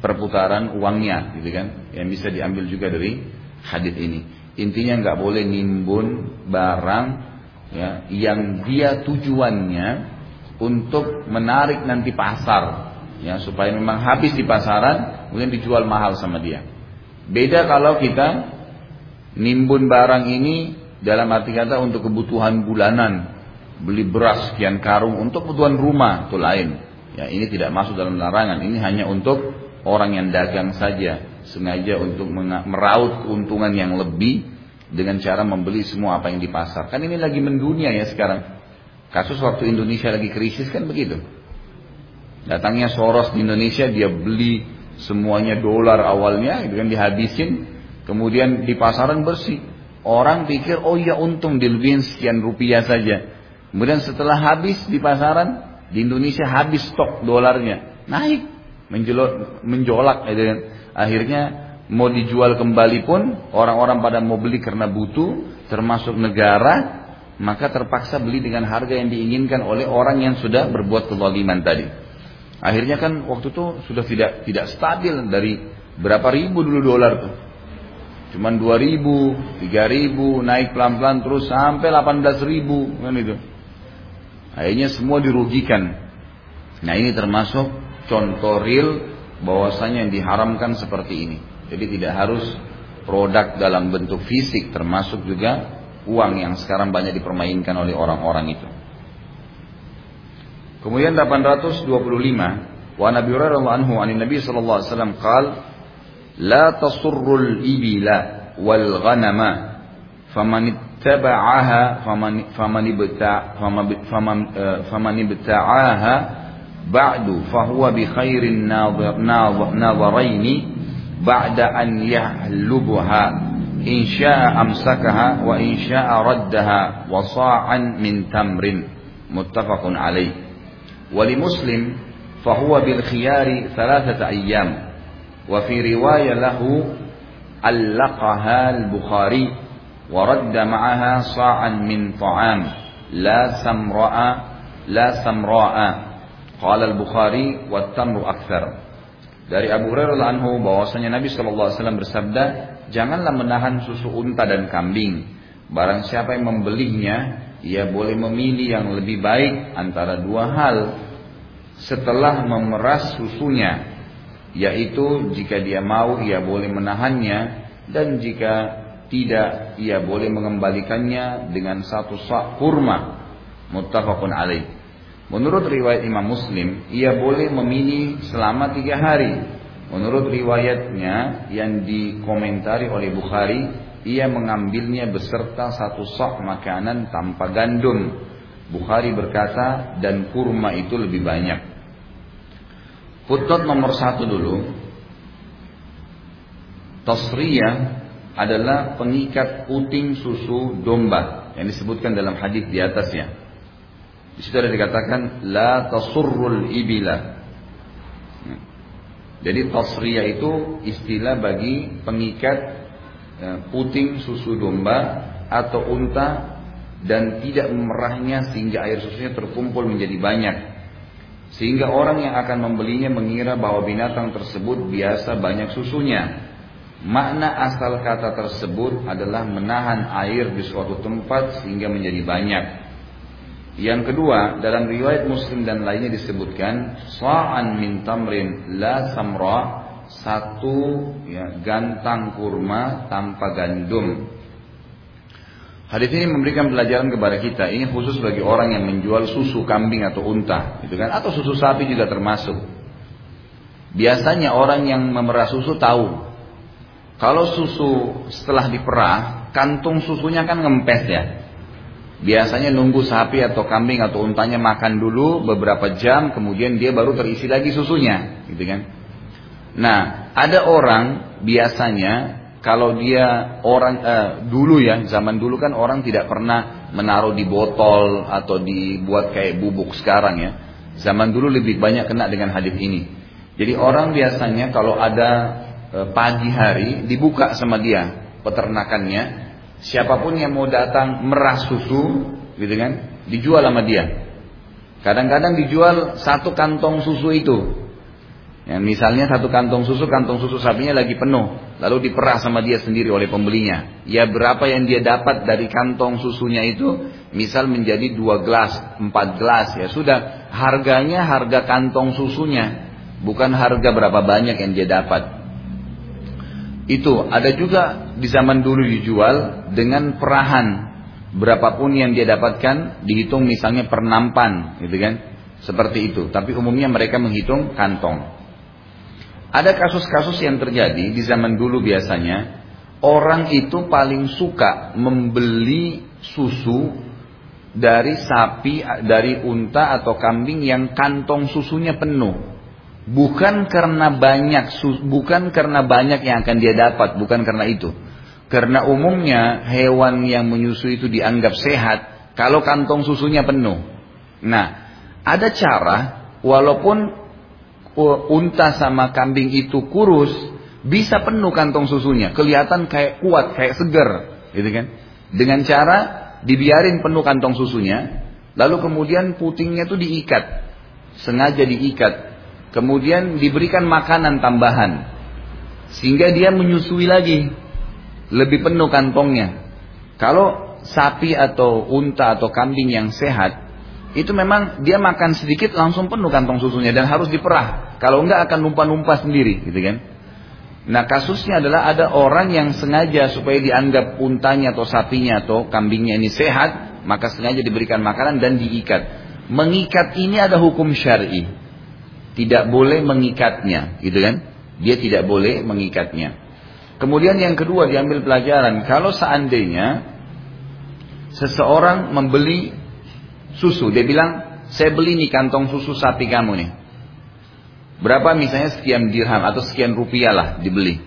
perputaran uangnya, gitu kan? Yang bisa diambil juga dari hadis ini. Intinya nggak boleh nimbun barang ya, yang dia tujuannya untuk menarik nanti pasar ya supaya memang habis di pasaran kemudian dijual mahal sama dia. Beda kalau kita nimbun barang ini dalam arti kata untuk kebutuhan bulanan, beli beras sekian karung untuk kebutuhan rumah itu lain. Ya, ini tidak masuk dalam larangan. Ini hanya untuk orang yang dagang saja, sengaja untuk meraut keuntungan yang lebih dengan cara membeli semua apa yang di pasar. Kan ini lagi mendunia ya sekarang. Kasus waktu Indonesia lagi krisis kan begitu. Datangnya Soros di Indonesia, dia beli semuanya dolar awalnya, gitu kan dihabisin, kemudian di pasaran bersih. Orang pikir, oh iya untung dilebihin sekian rupiah saja. Kemudian setelah habis di pasaran, di Indonesia habis stok dolarnya, naik, menjolak, menjolak, gitu kan. Akhirnya mau dijual kembali pun orang-orang pada mau beli karena butuh, termasuk negara, maka terpaksa beli dengan harga yang diinginkan oleh orang yang sudah berbuat kezaliman tadi. Akhirnya kan waktu itu sudah tidak tidak stabil dari berapa ribu dulu dolar tuh. Cuman dua ribu, tiga ribu, naik pelan-pelan terus sampai delapan belas ribu kan itu. Akhirnya semua dirugikan. Nah ini termasuk contoh real bahwasanya yang diharamkan seperti ini. Jadi tidak harus produk dalam bentuk fisik termasuk juga uang yang sekarang banyak dipermainkan oleh orang-orang itu. Kemudian 825 wa Nabi Hurairah anhu an Nabi sallallahu alaihi wasallam qaal la tasurrul ibila wal ghanama faman ittaba'aha faman faman ibta faman faman ibta'aha ba'du fahuwa bi khairin nadharaini ba'da an yahlubuha in syaa amsakaha wa in syaa raddaha wa sa'an min tamrin. Muttafaqun alaih wali muslim fahuwa bil khiyari thalathata ayyam. Wa fi riwayah lahu allaqaha al-bukhari wa radda ma'aha sa'an min ta'am. La samra'a la samra'a. Qala al-bukhari wa tamru akthar. Dari Abu Hurairah anhu bahwasanya Nabi sallallahu alaihi wasallam bersabda janganlah menahan susu unta dan kambing. Barang siapa yang membelinya ia boleh memilih yang lebih baik antara dua hal setelah memeras susunya yaitu jika dia mau ia boleh menahannya dan jika tidak ia boleh mengembalikannya dengan satu sak kurma. Muttafaqun alaih. Menurut riwayat Imam Muslim ia boleh memilih selama tiga hari. Menurut riwayatnya yang dikomentari oleh Bukhari ia mengambilnya beserta satu sok makanan tanpa gandum. Bukhari berkata, dan kurma itu lebih banyak. Footnote nomor satu dulu. Tasriyah adalah pengikat puting susu domba yang disebutkan dalam hadis di atasnya. Di situ ada dikatakan la tasurrul ibila. Jadi tasriyah itu istilah bagi pengikat puting susu domba atau unta dan tidak memerahnya sehingga air susunya terkumpul menjadi banyak. Sehingga orang yang akan membelinya mengira bahwa binatang tersebut biasa banyak susunya. Makna asal kata tersebut adalah menahan air di suatu tempat sehingga menjadi banyak. Yang kedua, dalam riwayat Muslim dan lainnya disebutkan sa'an min tamrin la samra satu ya, gantang kurma tanpa gandum. Hadis ini memberikan pelajaran kepada kita. Ini khusus bagi orang yang menjual susu kambing atau unta, gitu kan? Atau susu sapi juga termasuk. Biasanya orang yang memerah susu tahu kalau susu setelah diperah, kantung susunya kan ngempes ya. Biasanya nunggu sapi atau kambing atau untanya makan dulu beberapa jam, kemudian dia baru terisi lagi susunya, gitu kan? Nah, ada orang biasanya kalau dia orang eh, dulu ya, zaman dulu kan orang tidak pernah menaruh di botol atau dibuat kayak bubuk sekarang ya. Zaman dulu lebih banyak kena dengan hadis ini. Jadi orang biasanya kalau ada eh, pagi hari dibuka sama dia peternakannya, siapa pun yang mau datang merah susu, gitu kan, dijual sama dia. Kadang-kadang dijual satu kantong susu itu Ya, misalnya satu kantong susu, kantong susu sapinya lagi penuh, lalu diperah sama dia sendiri oleh pembelinya. Ya berapa yang dia dapat dari kantong susunya itu, misal menjadi dua gelas, empat gelas, ya sudah. Harganya harga kantong susunya, bukan harga berapa banyak yang dia dapat. Itu ada juga di zaman dulu dijual dengan perahan. Berapapun yang dia dapatkan dihitung misalnya per nampan, gitu kan? Seperti itu. Tapi umumnya mereka menghitung kantong. Ada kasus-kasus yang terjadi di zaman dulu biasanya orang itu paling suka membeli susu dari sapi, dari unta atau kambing yang kantong susunya penuh. Bukan karena banyak, bukan karena banyak yang akan dia dapat, bukan karena itu. Karena umumnya hewan yang menyusui itu dianggap sehat kalau kantong susunya penuh. Nah, ada cara walaupun unta sama kambing itu kurus, bisa penuh kantong susunya, kelihatan kayak kuat, kayak seger, gitu kan? Dengan cara dibiarin penuh kantong susunya, lalu kemudian putingnya itu diikat, sengaja diikat, kemudian diberikan makanan tambahan, sehingga dia menyusui lagi, lebih penuh kantongnya. Kalau sapi atau unta atau kambing yang sehat, itu memang dia makan sedikit langsung penuh kantong susunya dan harus diperah. Kalau enggak akan numpah-numpah sendiri, gitu kan? Nah kasusnya adalah ada orang yang sengaja supaya dianggap untanya atau sapinya atau kambingnya ini sehat, maka sengaja diberikan makanan dan diikat. Mengikat ini ada hukum syari. Tidak boleh mengikatnya, gitu kan? Dia tidak boleh mengikatnya. Kemudian yang kedua diambil pelajaran, kalau seandainya seseorang membeli susu. Dia bilang, saya beli nih kantong susu sapi kamu nih. Berapa misalnya sekian dirham atau sekian rupiah lah dibeli.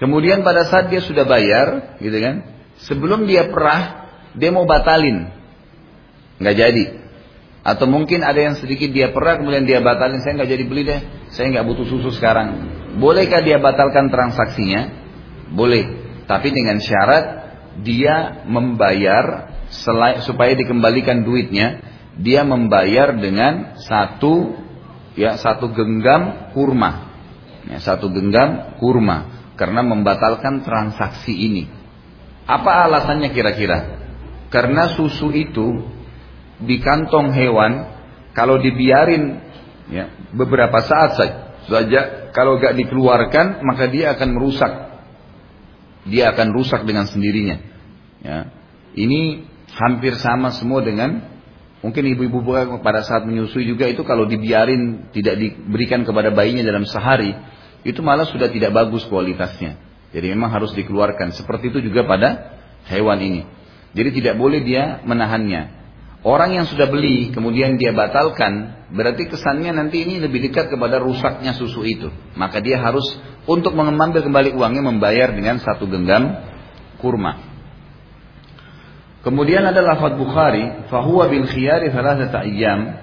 Kemudian pada saat dia sudah bayar, gitu kan, sebelum dia perah, dia mau batalin, nggak jadi. Atau mungkin ada yang sedikit dia perah, kemudian dia batalin, saya nggak jadi beli deh, saya nggak butuh susu sekarang. Bolehkah dia batalkan transaksinya? Boleh, tapi dengan syarat dia membayar supaya dikembalikan duitnya, dia membayar dengan satu ya satu genggam kurma. Ya, satu genggam kurma karena membatalkan transaksi ini. Apa alasannya kira-kira? Karena susu itu di kantong hewan kalau dibiarin ya, beberapa saat saja kalau gak dikeluarkan maka dia akan merusak. Dia akan rusak dengan sendirinya. Ya. Ini hampir sama semua dengan mungkin ibu-ibu pada saat menyusui juga itu kalau dibiarin tidak diberikan kepada bayinya dalam sehari itu malah sudah tidak bagus kualitasnya. Jadi memang harus dikeluarkan. Seperti itu juga pada hewan ini. Jadi tidak boleh dia menahannya. Orang yang sudah beli kemudian dia batalkan, berarti kesannya nanti ini lebih dekat kepada rusaknya susu itu. Maka dia harus untuk mengambil kembali uangnya membayar dengan satu genggam kurma. Kemudian ada lafaz Bukhari, fahuwa bil khiyari thalathata ayyam.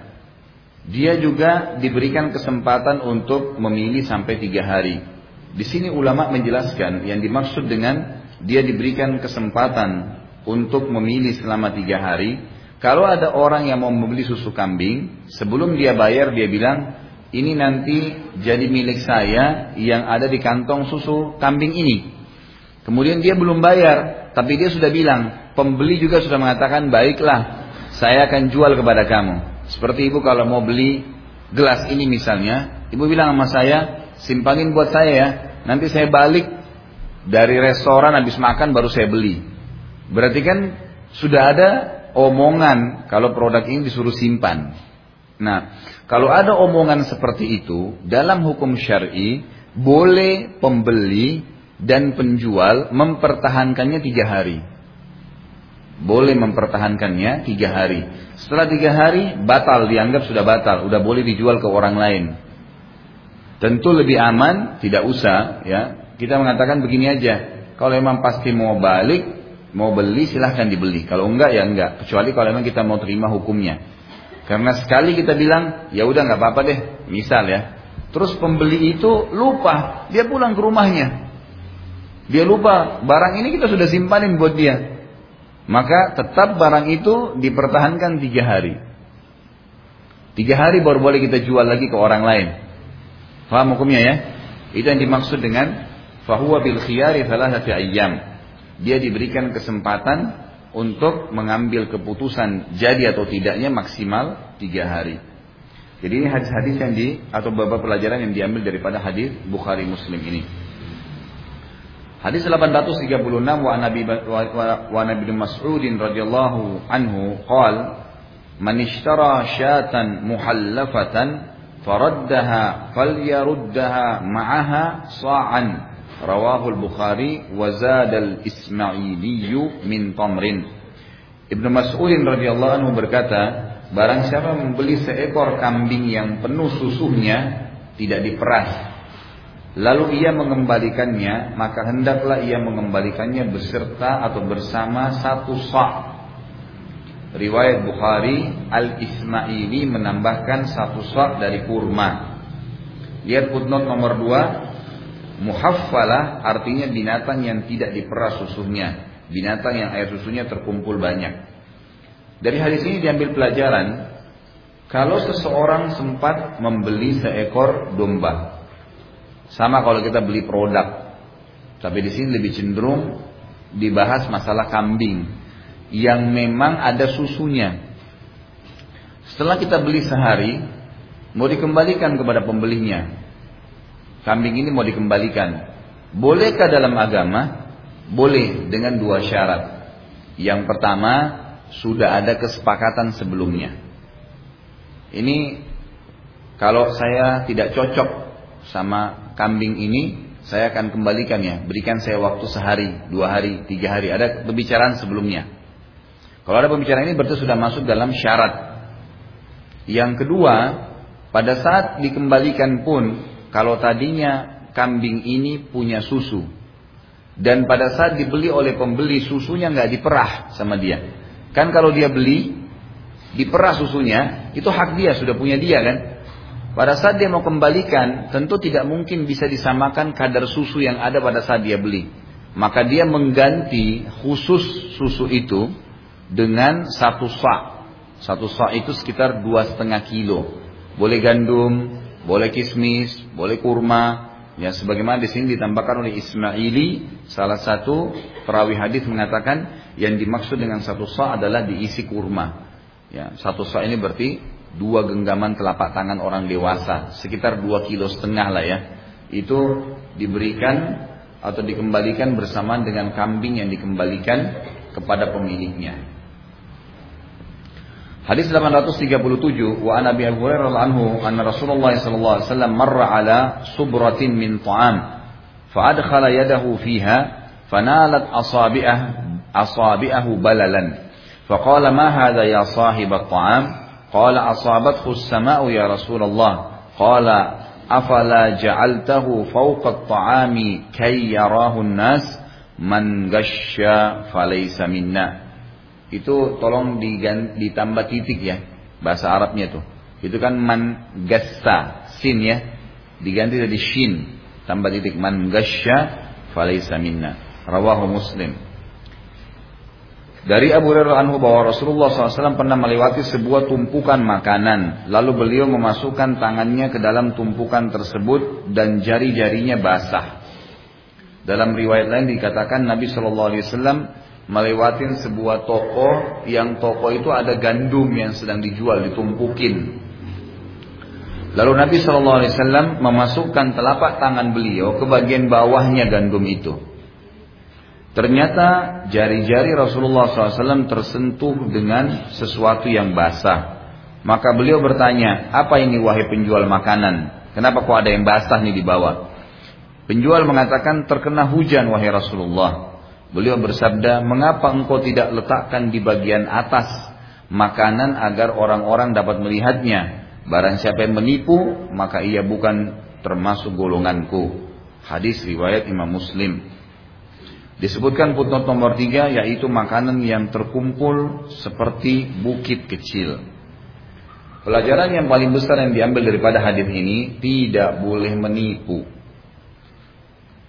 Dia juga diberikan kesempatan untuk memilih sampai tiga hari. Di sini ulama menjelaskan yang dimaksud dengan dia diberikan kesempatan untuk memilih selama tiga hari. Kalau ada orang yang mau membeli susu kambing, sebelum dia bayar dia bilang, ini nanti jadi milik saya yang ada di kantong susu kambing ini. Kemudian dia belum bayar, tapi dia sudah bilang, pembeli juga sudah mengatakan baiklah saya akan jual kepada kamu. Seperti ibu kalau mau beli gelas ini misalnya, ibu bilang sama saya simpanin buat saya ya, nanti saya balik dari restoran habis makan baru saya beli. Berarti kan sudah ada omongan kalau produk ini disuruh simpan. Nah, kalau ada omongan seperti itu dalam hukum syar'i boleh pembeli dan penjual mempertahankannya tiga hari boleh mempertahankannya tiga hari. Setelah tiga hari batal dianggap sudah batal, udah boleh dijual ke orang lain. Tentu lebih aman, tidak usah ya. Kita mengatakan begini aja, kalau memang pasti mau balik, mau beli silahkan dibeli. Kalau enggak ya enggak, kecuali kalau memang kita mau terima hukumnya. Karena sekali kita bilang, ya udah nggak apa-apa deh, misal ya. Terus pembeli itu lupa, dia pulang ke rumahnya. Dia lupa, barang ini kita sudah simpanin buat dia. Maka tetap barang itu dipertahankan tiga hari. Tiga hari baru boleh kita jual lagi ke orang lain. Faham hukumnya ya? Itu yang dimaksud dengan fahuwa bil khiyari thalathati ayyam. Dia diberikan kesempatan untuk mengambil keputusan jadi atau tidaknya maksimal tiga hari. Jadi ini hadis-hadis yang di atau beberapa pelajaran yang diambil daripada hadis Bukhari Muslim ini. Hadis 836 wa Nabi wa Nabi Mas'ud radhiyallahu anhu qal man ishtara syatan muhallafatan faraddaha falyaruddaha ma'aha sa'an. Rawahu al-Bukhari wa zada al-Ismaili min tamrin. Ibnu Mas'ud radhiyallahu anhu berkata barang siapa membeli seekor kambing yang penuh susunya tidak diperas lalu ia mengembalikannya, maka hendaklah ia mengembalikannya beserta atau bersama satu sa' Riwayat Bukhari Al-Ismaili menambahkan satu sa' dari kurma. Lihat footnote nomor dua, muhaffalah artinya binatang yang tidak diperas susunya, binatang yang air susunya terkumpul banyak. Dari hadis ini diambil pelajaran, kalau seseorang sempat membeli seekor domba, sama kalau kita beli produk. Tapi di sini lebih cenderung dibahas masalah kambing yang memang ada susunya. Setelah kita beli sehari, mau dikembalikan kepada pembelinya. Kambing ini mau dikembalikan. Bolehkah dalam agama? Boleh dengan dua syarat. Yang pertama, sudah ada kesepakatan sebelumnya. Ini kalau saya tidak cocok sama kambing ini, saya akan kembalikan ya. Berikan saya waktu sehari, dua hari, tiga hari. Ada pembicaraan sebelumnya. Kalau ada pembicaraan ini berarti sudah masuk dalam syarat. Yang kedua, pada saat dikembalikan pun, kalau tadinya kambing ini punya susu, dan pada saat dibeli oleh pembeli susunya nggak diperah sama dia. Kan kalau dia beli, diperah susunya, itu hak dia, sudah punya dia kan. Pada saat dia mau kembalikan, tentu tidak mungkin bisa disamakan kadar susu yang ada pada saat dia beli. Maka dia mengganti khusus susu itu dengan satu sa. Satu sa itu sekitar dua setengah kilo. Boleh gandum, boleh kismis, boleh kurma. Ya, sebagaimana di sini ditambahkan oleh Ismaili, salah satu perawi hadis mengatakan yang dimaksud dengan satu sa adalah diisi kurma. Ya, satu sa ini berarti dua genggaman telapak tangan orang dewasa, sekitar dua kilo setengah lah ya. Itu diberikan atau dikembalikan bersamaan dengan kambing yang dikembalikan kepada pemiliknya. Hadis 837 wa an Abi Hurairah anhu anna Rasulullah sallallahu alaihi wasallam marra ala subratin min ta'am fa adkhala yadahu fiha fanalat asabi'ah asabi'ahu balalan فقال ما هذا يا صاحب الطعام Qala asabat as-sama'u ya Rasulullah. Qala afala ja'altahu fawqa ta'ami kay yarahu nas man ghasya falaysa minna. Itu tolong diganti, ditambah titik ya bahasa Arabnya tuh. Itu kan man gassa, sin ya. Diganti jadi shin tambah titik man ghasya falaysa minna. Rawahu Muslim dari Abu Hurairah anhu bahwa Rasulullah SAW pernah melewati sebuah tumpukan makanan. Lalu beliau memasukkan tangannya ke dalam tumpukan tersebut dan jari-jarinya basah. Dalam riwayat lain dikatakan Nabi SAW melewatin sebuah toko yang toko itu ada gandum yang sedang dijual ditumpukin. Lalu Nabi Shallallahu Alaihi Wasallam memasukkan telapak tangan beliau ke bagian bawahnya gandum itu. Ternyata jari-jari Rasulullah SAW tersentuh dengan sesuatu yang basah. Maka beliau bertanya, apa ini wahai penjual makanan? Kenapa kok ada yang basah nih di bawah? Penjual mengatakan terkena hujan wahai Rasulullah. Beliau bersabda, mengapa engkau tidak letakkan di bagian atas makanan agar orang-orang dapat melihatnya. Barang siapa yang menipu, maka ia bukan termasuk golonganku. Hadis riwayat Imam Muslim. Disebutkan footnote nomor tiga yaitu makanan yang terkumpul seperti bukit kecil. Pelajaran yang paling besar yang diambil daripada hadis ini tidak boleh menipu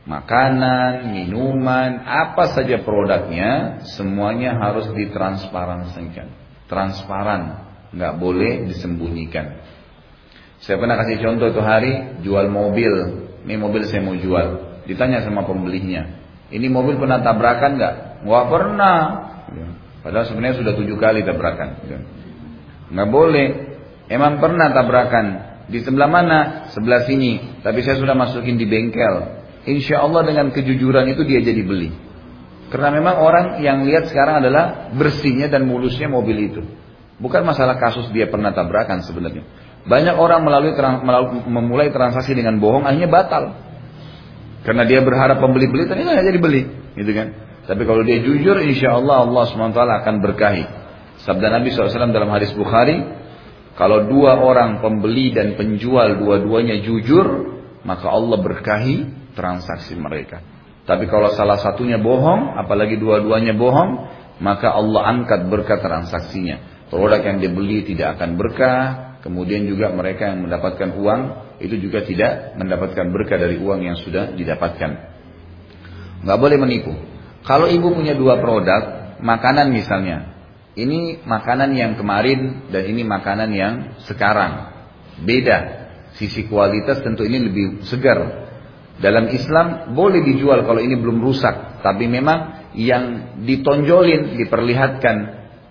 makanan, minuman, apa saja produknya, semuanya harus ditransparansikan. Transparan, nggak boleh disembunyikan. Saya pernah kasih contoh itu hari jual mobil, ini mobil saya mau jual. Ditanya sama pembelinya, ini mobil pernah tabrakan nggak? Nggak pernah. Padahal sebenarnya sudah tujuh kali tabrakan. Nggak boleh. Emang pernah tabrakan. Di sebelah mana? Sebelah sini. Tapi saya sudah masukin di bengkel insya Allah dengan kejujuran itu dia jadi beli. Karena memang orang yang lihat sekarang adalah bersihnya dan mulusnya mobil itu. Bukan masalah kasus dia pernah tabrakan sebenarnya. Banyak orang melalui, memulai transaksi dengan bohong akhirnya batal. Karena dia berharap pembeli-beli ternyata jadi beli, gitu kan? Tapi kalau dia jujur, insya Allah Allah swt akan berkahi. Sabda Nabi SAW dalam hadis Bukhari, kalau dua orang pembeli dan penjual dua-duanya jujur, maka Allah berkahi transaksi mereka. Tapi kalau salah satunya bohong, apalagi dua-duanya bohong, maka Allah angkat berkah transaksinya. Produk yang dibeli tidak akan berkah, kemudian juga mereka yang mendapatkan uang itu juga tidak mendapatkan berkah dari uang yang sudah didapatkan. Nggak boleh menipu. Kalau ibu punya dua produk, makanan misalnya, ini makanan yang kemarin dan ini makanan yang sekarang. Beda. Sisi kualitas tentu ini lebih segar dalam Islam boleh dijual kalau ini belum rusak, tapi memang yang ditonjolin, diperlihatkan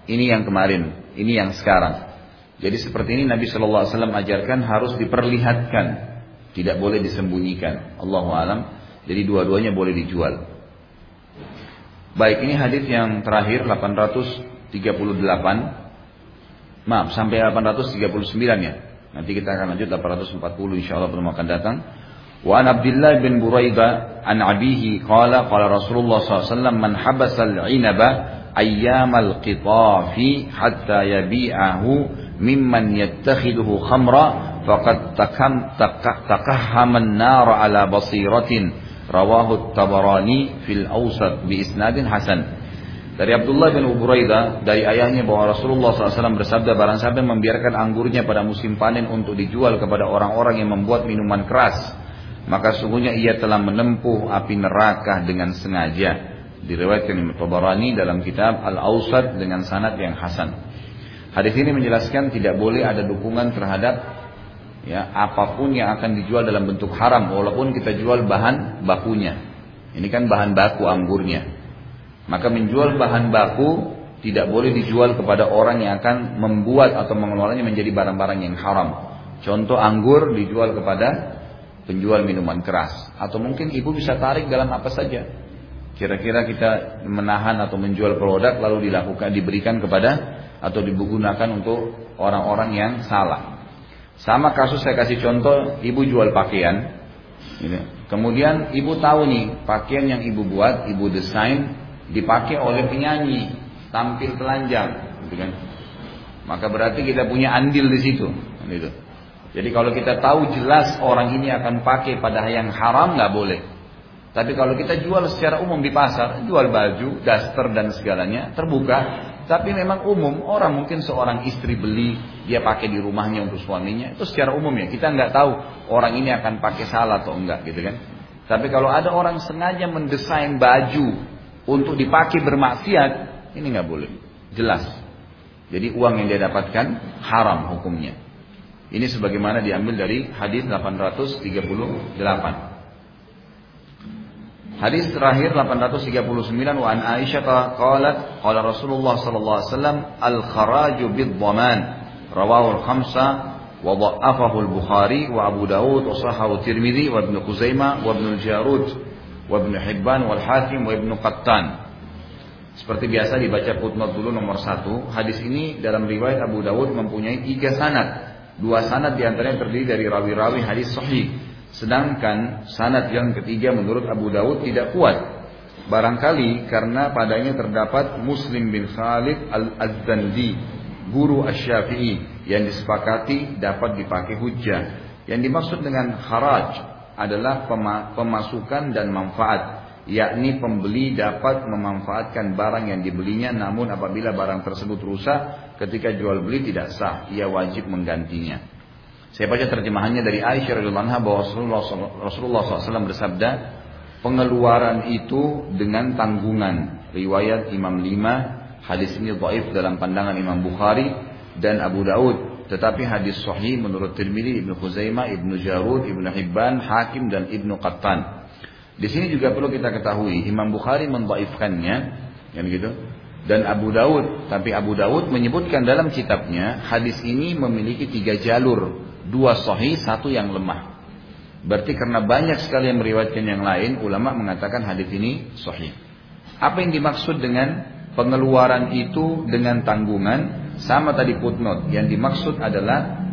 ini yang kemarin, ini yang sekarang. Jadi seperti ini Nabi Shallallahu Alaihi Wasallam ajarkan harus diperlihatkan, tidak boleh disembunyikan. Allahu alam. Jadi dua-duanya boleh dijual. Baik, ini hadis yang terakhir 838. Maaf, sampai 839 ya. Nanti kita akan lanjut 840 insyaallah belum akan datang. Wa an Abdullah bin Buraida an abihi qala qala Rasulullah SAW man habasa al-inaba ayyamal qitafi hatta yabi'ahu mimman yattakhiduhu khamra faqad takam takahhama an-nar ala basiratin. Rawahu at-Tabarani fil awsat bi isnadin hasan. Dari Abdullah bin Uburaidah dari ayahnya bahwa Rasulullah SAW bersabda barang siapa yang membiarkan anggurnya pada musim panen untuk dijual kepada orang-orang yang membuat minuman keras maka sungguhnya ia telah menempuh api neraka dengan sengaja. Diriwayatkan Imam Tabarani dalam kitab Al-Ausat dengan sanad yang hasan hadis ini menjelaskan tidak boleh ada dukungan terhadap ya apa pun yang akan dijual dalam bentuk haram walaupun kita jual bahan bakunya ini kan bahan baku anggurnya maka menjual bahan baku tidak boleh dijual kepada orang yang akan membuat atau mengeluarkannya menjadi barang-barang yang haram. Contoh anggur dijual kepada penjual minuman keras. Atau mungkin ibu bisa tarik dalam apa saja. Kira-kira kita menahan atau menjual produk lalu dilakukan diberikan kepada atau digunakan untuk orang-orang yang salah. Sama kasus saya kasih contoh, ibu jual pakaian. Kemudian ibu tahu nih pakaian yang ibu buat, ibu desain dipakai oleh penyanyi tampil telanjang gitu kan maka berarti kita punya andil di situ gitu. jadi kalau kita tahu jelas orang ini akan pakai pada yang haram nggak boleh tapi kalau kita jual secara umum di pasar, jual baju, daster dan segalanya terbuka, tapi memang umum orang mungkin seorang istri beli dia pakai di rumahnya untuk suaminya itu secara umum ya kita nggak tahu orang ini akan pakai salah atau enggak gitu kan. Tapi kalau ada orang sengaja mendesain baju untuk dipakai bermaksiat, ini nggak boleh. Jelas. Jadi uang yang dia dapatkan haram hukumnya. Ini sebagaimana diambil dari hadis 838. Hadis terakhir 839 wa an Aisyah qalat qala Rasulullah sallallahu alaihi wasallam al kharaju bid dhaman rawahu al khamsa wa dha'afahu al Bukhari wa Abu Dawud wa sahahu Tirmidzi wa Ibnu Khuzaimah wa Ibnu Jarud wa Ibnu Hibban wal Hakim wa Ibnu Qattan. Seperti biasa dibaca footnote dulu nomor satu. Hadis ini dalam riwayat Abu Dawud mempunyai tiga sanad. Dua sanad di antaranya terdiri dari rawi-rawi hadis sahih. Sedangkan sanad yang ketiga menurut Abu Dawud tidak kuat. Barangkali karena padanya terdapat Muslim bin Khalid al-Azzandi, guru asy-Syafi'i yang disepakati dapat dipakai hujjah. Yang dimaksud dengan kharaj adalah pemasukan dan manfaat yakni pembeli dapat memanfaatkan barang yang dibelinya namun apabila barang tersebut rusak ketika jual beli tidak sah ia wajib menggantinya saya baca terjemahannya dari Aisyah radhiyallahu anha bahwa Rasulullah, Rasulullah SAW bersabda pengeluaran itu dengan tanggungan riwayat Imam Lima hadis ini dhaif dalam pandangan Imam Bukhari dan Abu Daud tetapi hadis sahih menurut Tirmidzi, Ibnu Khuzaimah, Ibnu Jarud, Ibnu Hibban, Hakim dan Ibnu Qattan. Di sini juga perlu kita ketahui Imam Bukhari mendhaifkannya, kan gitu. Dan Abu Daud, tapi Abu Daud menyebutkan dalam kitabnya hadis ini memiliki tiga jalur, dua sahih, satu yang lemah. Berarti karena banyak sekali yang meriwayatkan yang lain, ulama mengatakan hadis ini sahih. Apa yang dimaksud dengan pengeluaran itu dengan tanggungan? Sama tadi footnote, yang dimaksud adalah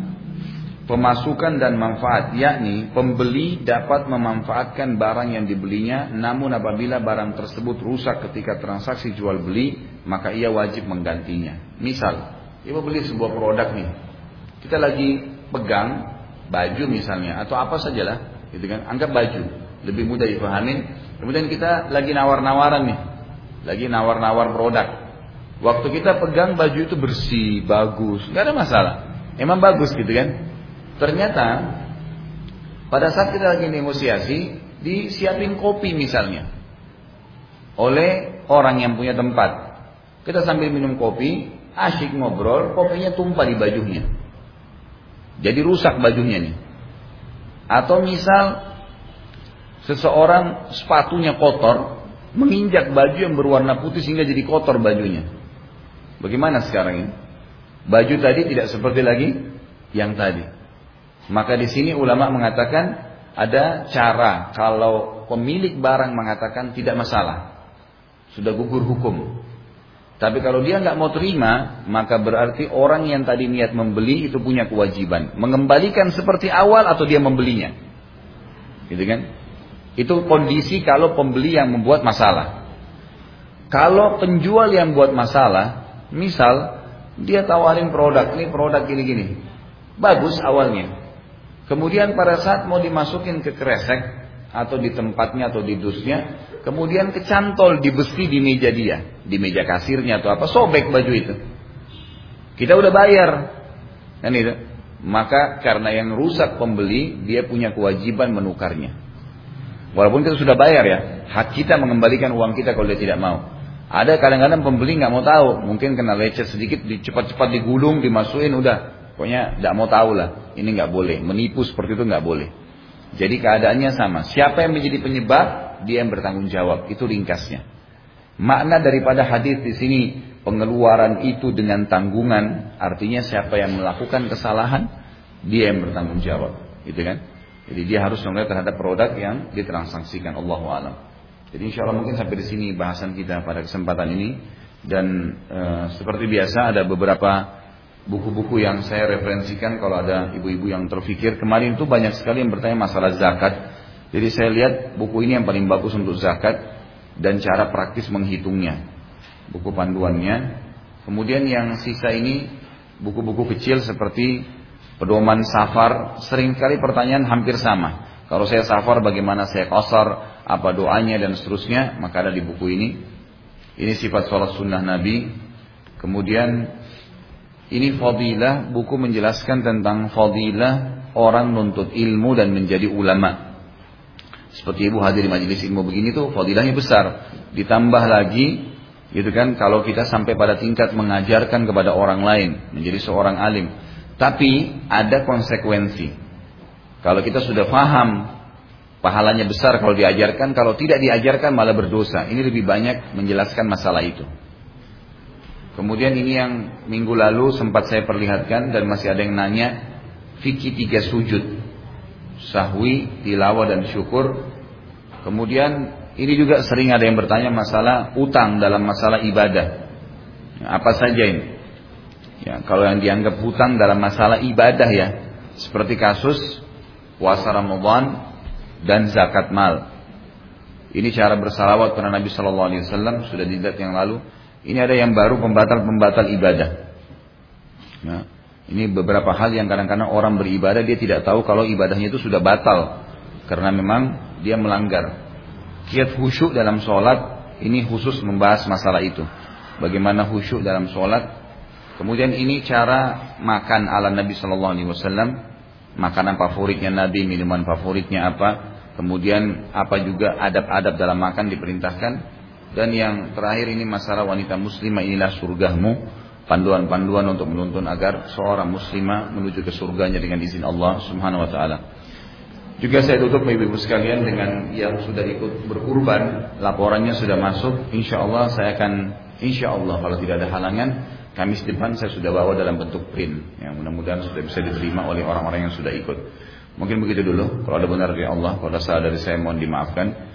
pemasukan dan manfaat, yakni pembeli dapat memanfaatkan barang yang dibelinya, namun apabila barang tersebut rusak ketika transaksi jual beli, maka ia wajib menggantinya. Misal, ibu beli sebuah produk nih, kita lagi pegang baju misalnya atau apa sajalah, gitu kan? Anggap baju, lebih mudah dipahamin. Kemudian kita lagi nawar-nawaran nih, lagi nawar-nawar produk. Waktu kita pegang baju itu bersih, bagus, nggak ada masalah. Emang bagus gitu kan? Ternyata pada saat kita lagi negosiasi, disiapin kopi misalnya oleh orang yang punya tempat. Kita sambil minum kopi, asyik ngobrol, kopinya tumpah di bajunya. Jadi rusak bajunya nih. Atau misal seseorang sepatunya kotor, menginjak baju yang berwarna putih sehingga jadi kotor bajunya. Bagaimana sekarang ini? Baju tadi tidak seperti lagi yang tadi. Maka di sini ulama mengatakan ada cara kalau pemilik barang mengatakan tidak masalah. Sudah gugur hukum. Tapi kalau dia nggak mau terima, maka berarti orang yang tadi niat membeli itu punya kewajiban mengembalikan seperti awal atau dia membelinya. Gitu kan? Itu kondisi kalau pembeli yang membuat masalah. Kalau penjual yang buat masalah, misal dia tawarin produk, ini produk gini-gini. Bagus awalnya. Kemudian pada saat mau dimasukin ke kresek atau di tempatnya atau di dusnya, kemudian kecantol di besi di meja dia, di meja kasirnya atau apa, sobek baju itu. Kita udah bayar, kan itu. Maka karena yang rusak pembeli, dia punya kewajiban menukarnya. Walaupun kita sudah bayar ya, hak kita mengembalikan uang kita kalau dia tidak mau. Ada kadang-kadang pembeli nggak mau tahu, mungkin kena lecet sedikit, cepat-cepat digulung, dimasukin, udah. Pokoknya nggak mau tahu lah. Ini nggak boleh, menipu seperti itu nggak boleh. Jadi keadaannya sama. Siapa yang menjadi penyebab, dia yang bertanggung jawab. Itu ringkasnya. Makna daripada hadis di sini pengeluaran itu dengan tanggungan, artinya siapa yang melakukan kesalahan, dia yang bertanggung jawab, gitu kan? Jadi dia harus melihat terhadap produk yang ditransaksikan. Allah alam. Jadi insya Allah mungkin sampai di sini bahasan kita pada kesempatan ini dan e, seperti biasa ada beberapa buku-buku yang saya referensikan kalau ada ibu-ibu yang terfikir kemarin itu banyak sekali yang bertanya masalah zakat. Jadi saya lihat buku ini yang paling bagus untuk zakat dan cara praktis menghitungnya. Buku panduannya. Kemudian yang sisa ini buku-buku kecil seperti pedoman safar. Seringkali pertanyaan hampir sama. Kalau saya safar bagaimana saya kosar, apa doanya dan seterusnya, maka ada di buku ini. Ini sifat sholat sunnah Nabi. Kemudian ini fadilah, buku menjelaskan tentang fadilah orang nuntut ilmu dan menjadi ulama. Seperti ibu hadir di majelis ilmu begini tuh fadilahnya besar. Ditambah lagi, gitu kan, kalau kita sampai pada tingkat mengajarkan kepada orang lain, menjadi seorang alim. Tapi ada konsekuensi. Kalau kita sudah paham Pahalanya besar kalau diajarkan, kalau tidak diajarkan malah berdosa. Ini lebih banyak menjelaskan masalah itu. Kemudian ini yang minggu lalu sempat saya perlihatkan dan masih ada yang nanya, fikih tiga sujud. Sahwi, tilawah dan syukur. Kemudian ini juga sering ada yang bertanya masalah utang dalam masalah ibadah. Apa saja ini? Ya, kalau yang dianggap hutang dalam masalah ibadah ya, seperti kasus puasa Ramadan dan zakat mal. Ini cara bersalawat pada Nabi Shallallahu Alaihi Wasallam sudah dilihat yang lalu. Ini ada yang baru pembatal-pembatal ibadah. Nah, ini beberapa hal yang kadang-kadang orang beribadah dia tidak tahu kalau ibadahnya itu sudah batal karena memang dia melanggar. Kiat khusyuk dalam sholat ini khusus membahas masalah itu. Bagaimana khusyuk dalam sholat. Kemudian ini cara makan ala Nabi Shallallahu Alaihi Wasallam makanan favoritnya Nabi, minuman favoritnya apa, kemudian apa juga adab-adab dalam makan diperintahkan, dan yang terakhir ini masalah wanita muslimah inilah surgamu, panduan-panduan untuk menuntun agar seorang muslimah menuju ke surganya dengan izin Allah Subhanahu wa taala. Juga saya tutup ibu-ibu sekalian dengan yang sudah ikut berkurban, laporannya sudah masuk. Insya Allah saya akan, insya Allah kalau tidak ada halangan, Kamis depan saya sudah bawa dalam bentuk print yang mudah-mudahan sudah bisa diterima oleh orang-orang yang sudah ikut. Mungkin begitu dulu. Kalau ada benar dari Allah, kalau ada salah dari saya mohon dimaafkan.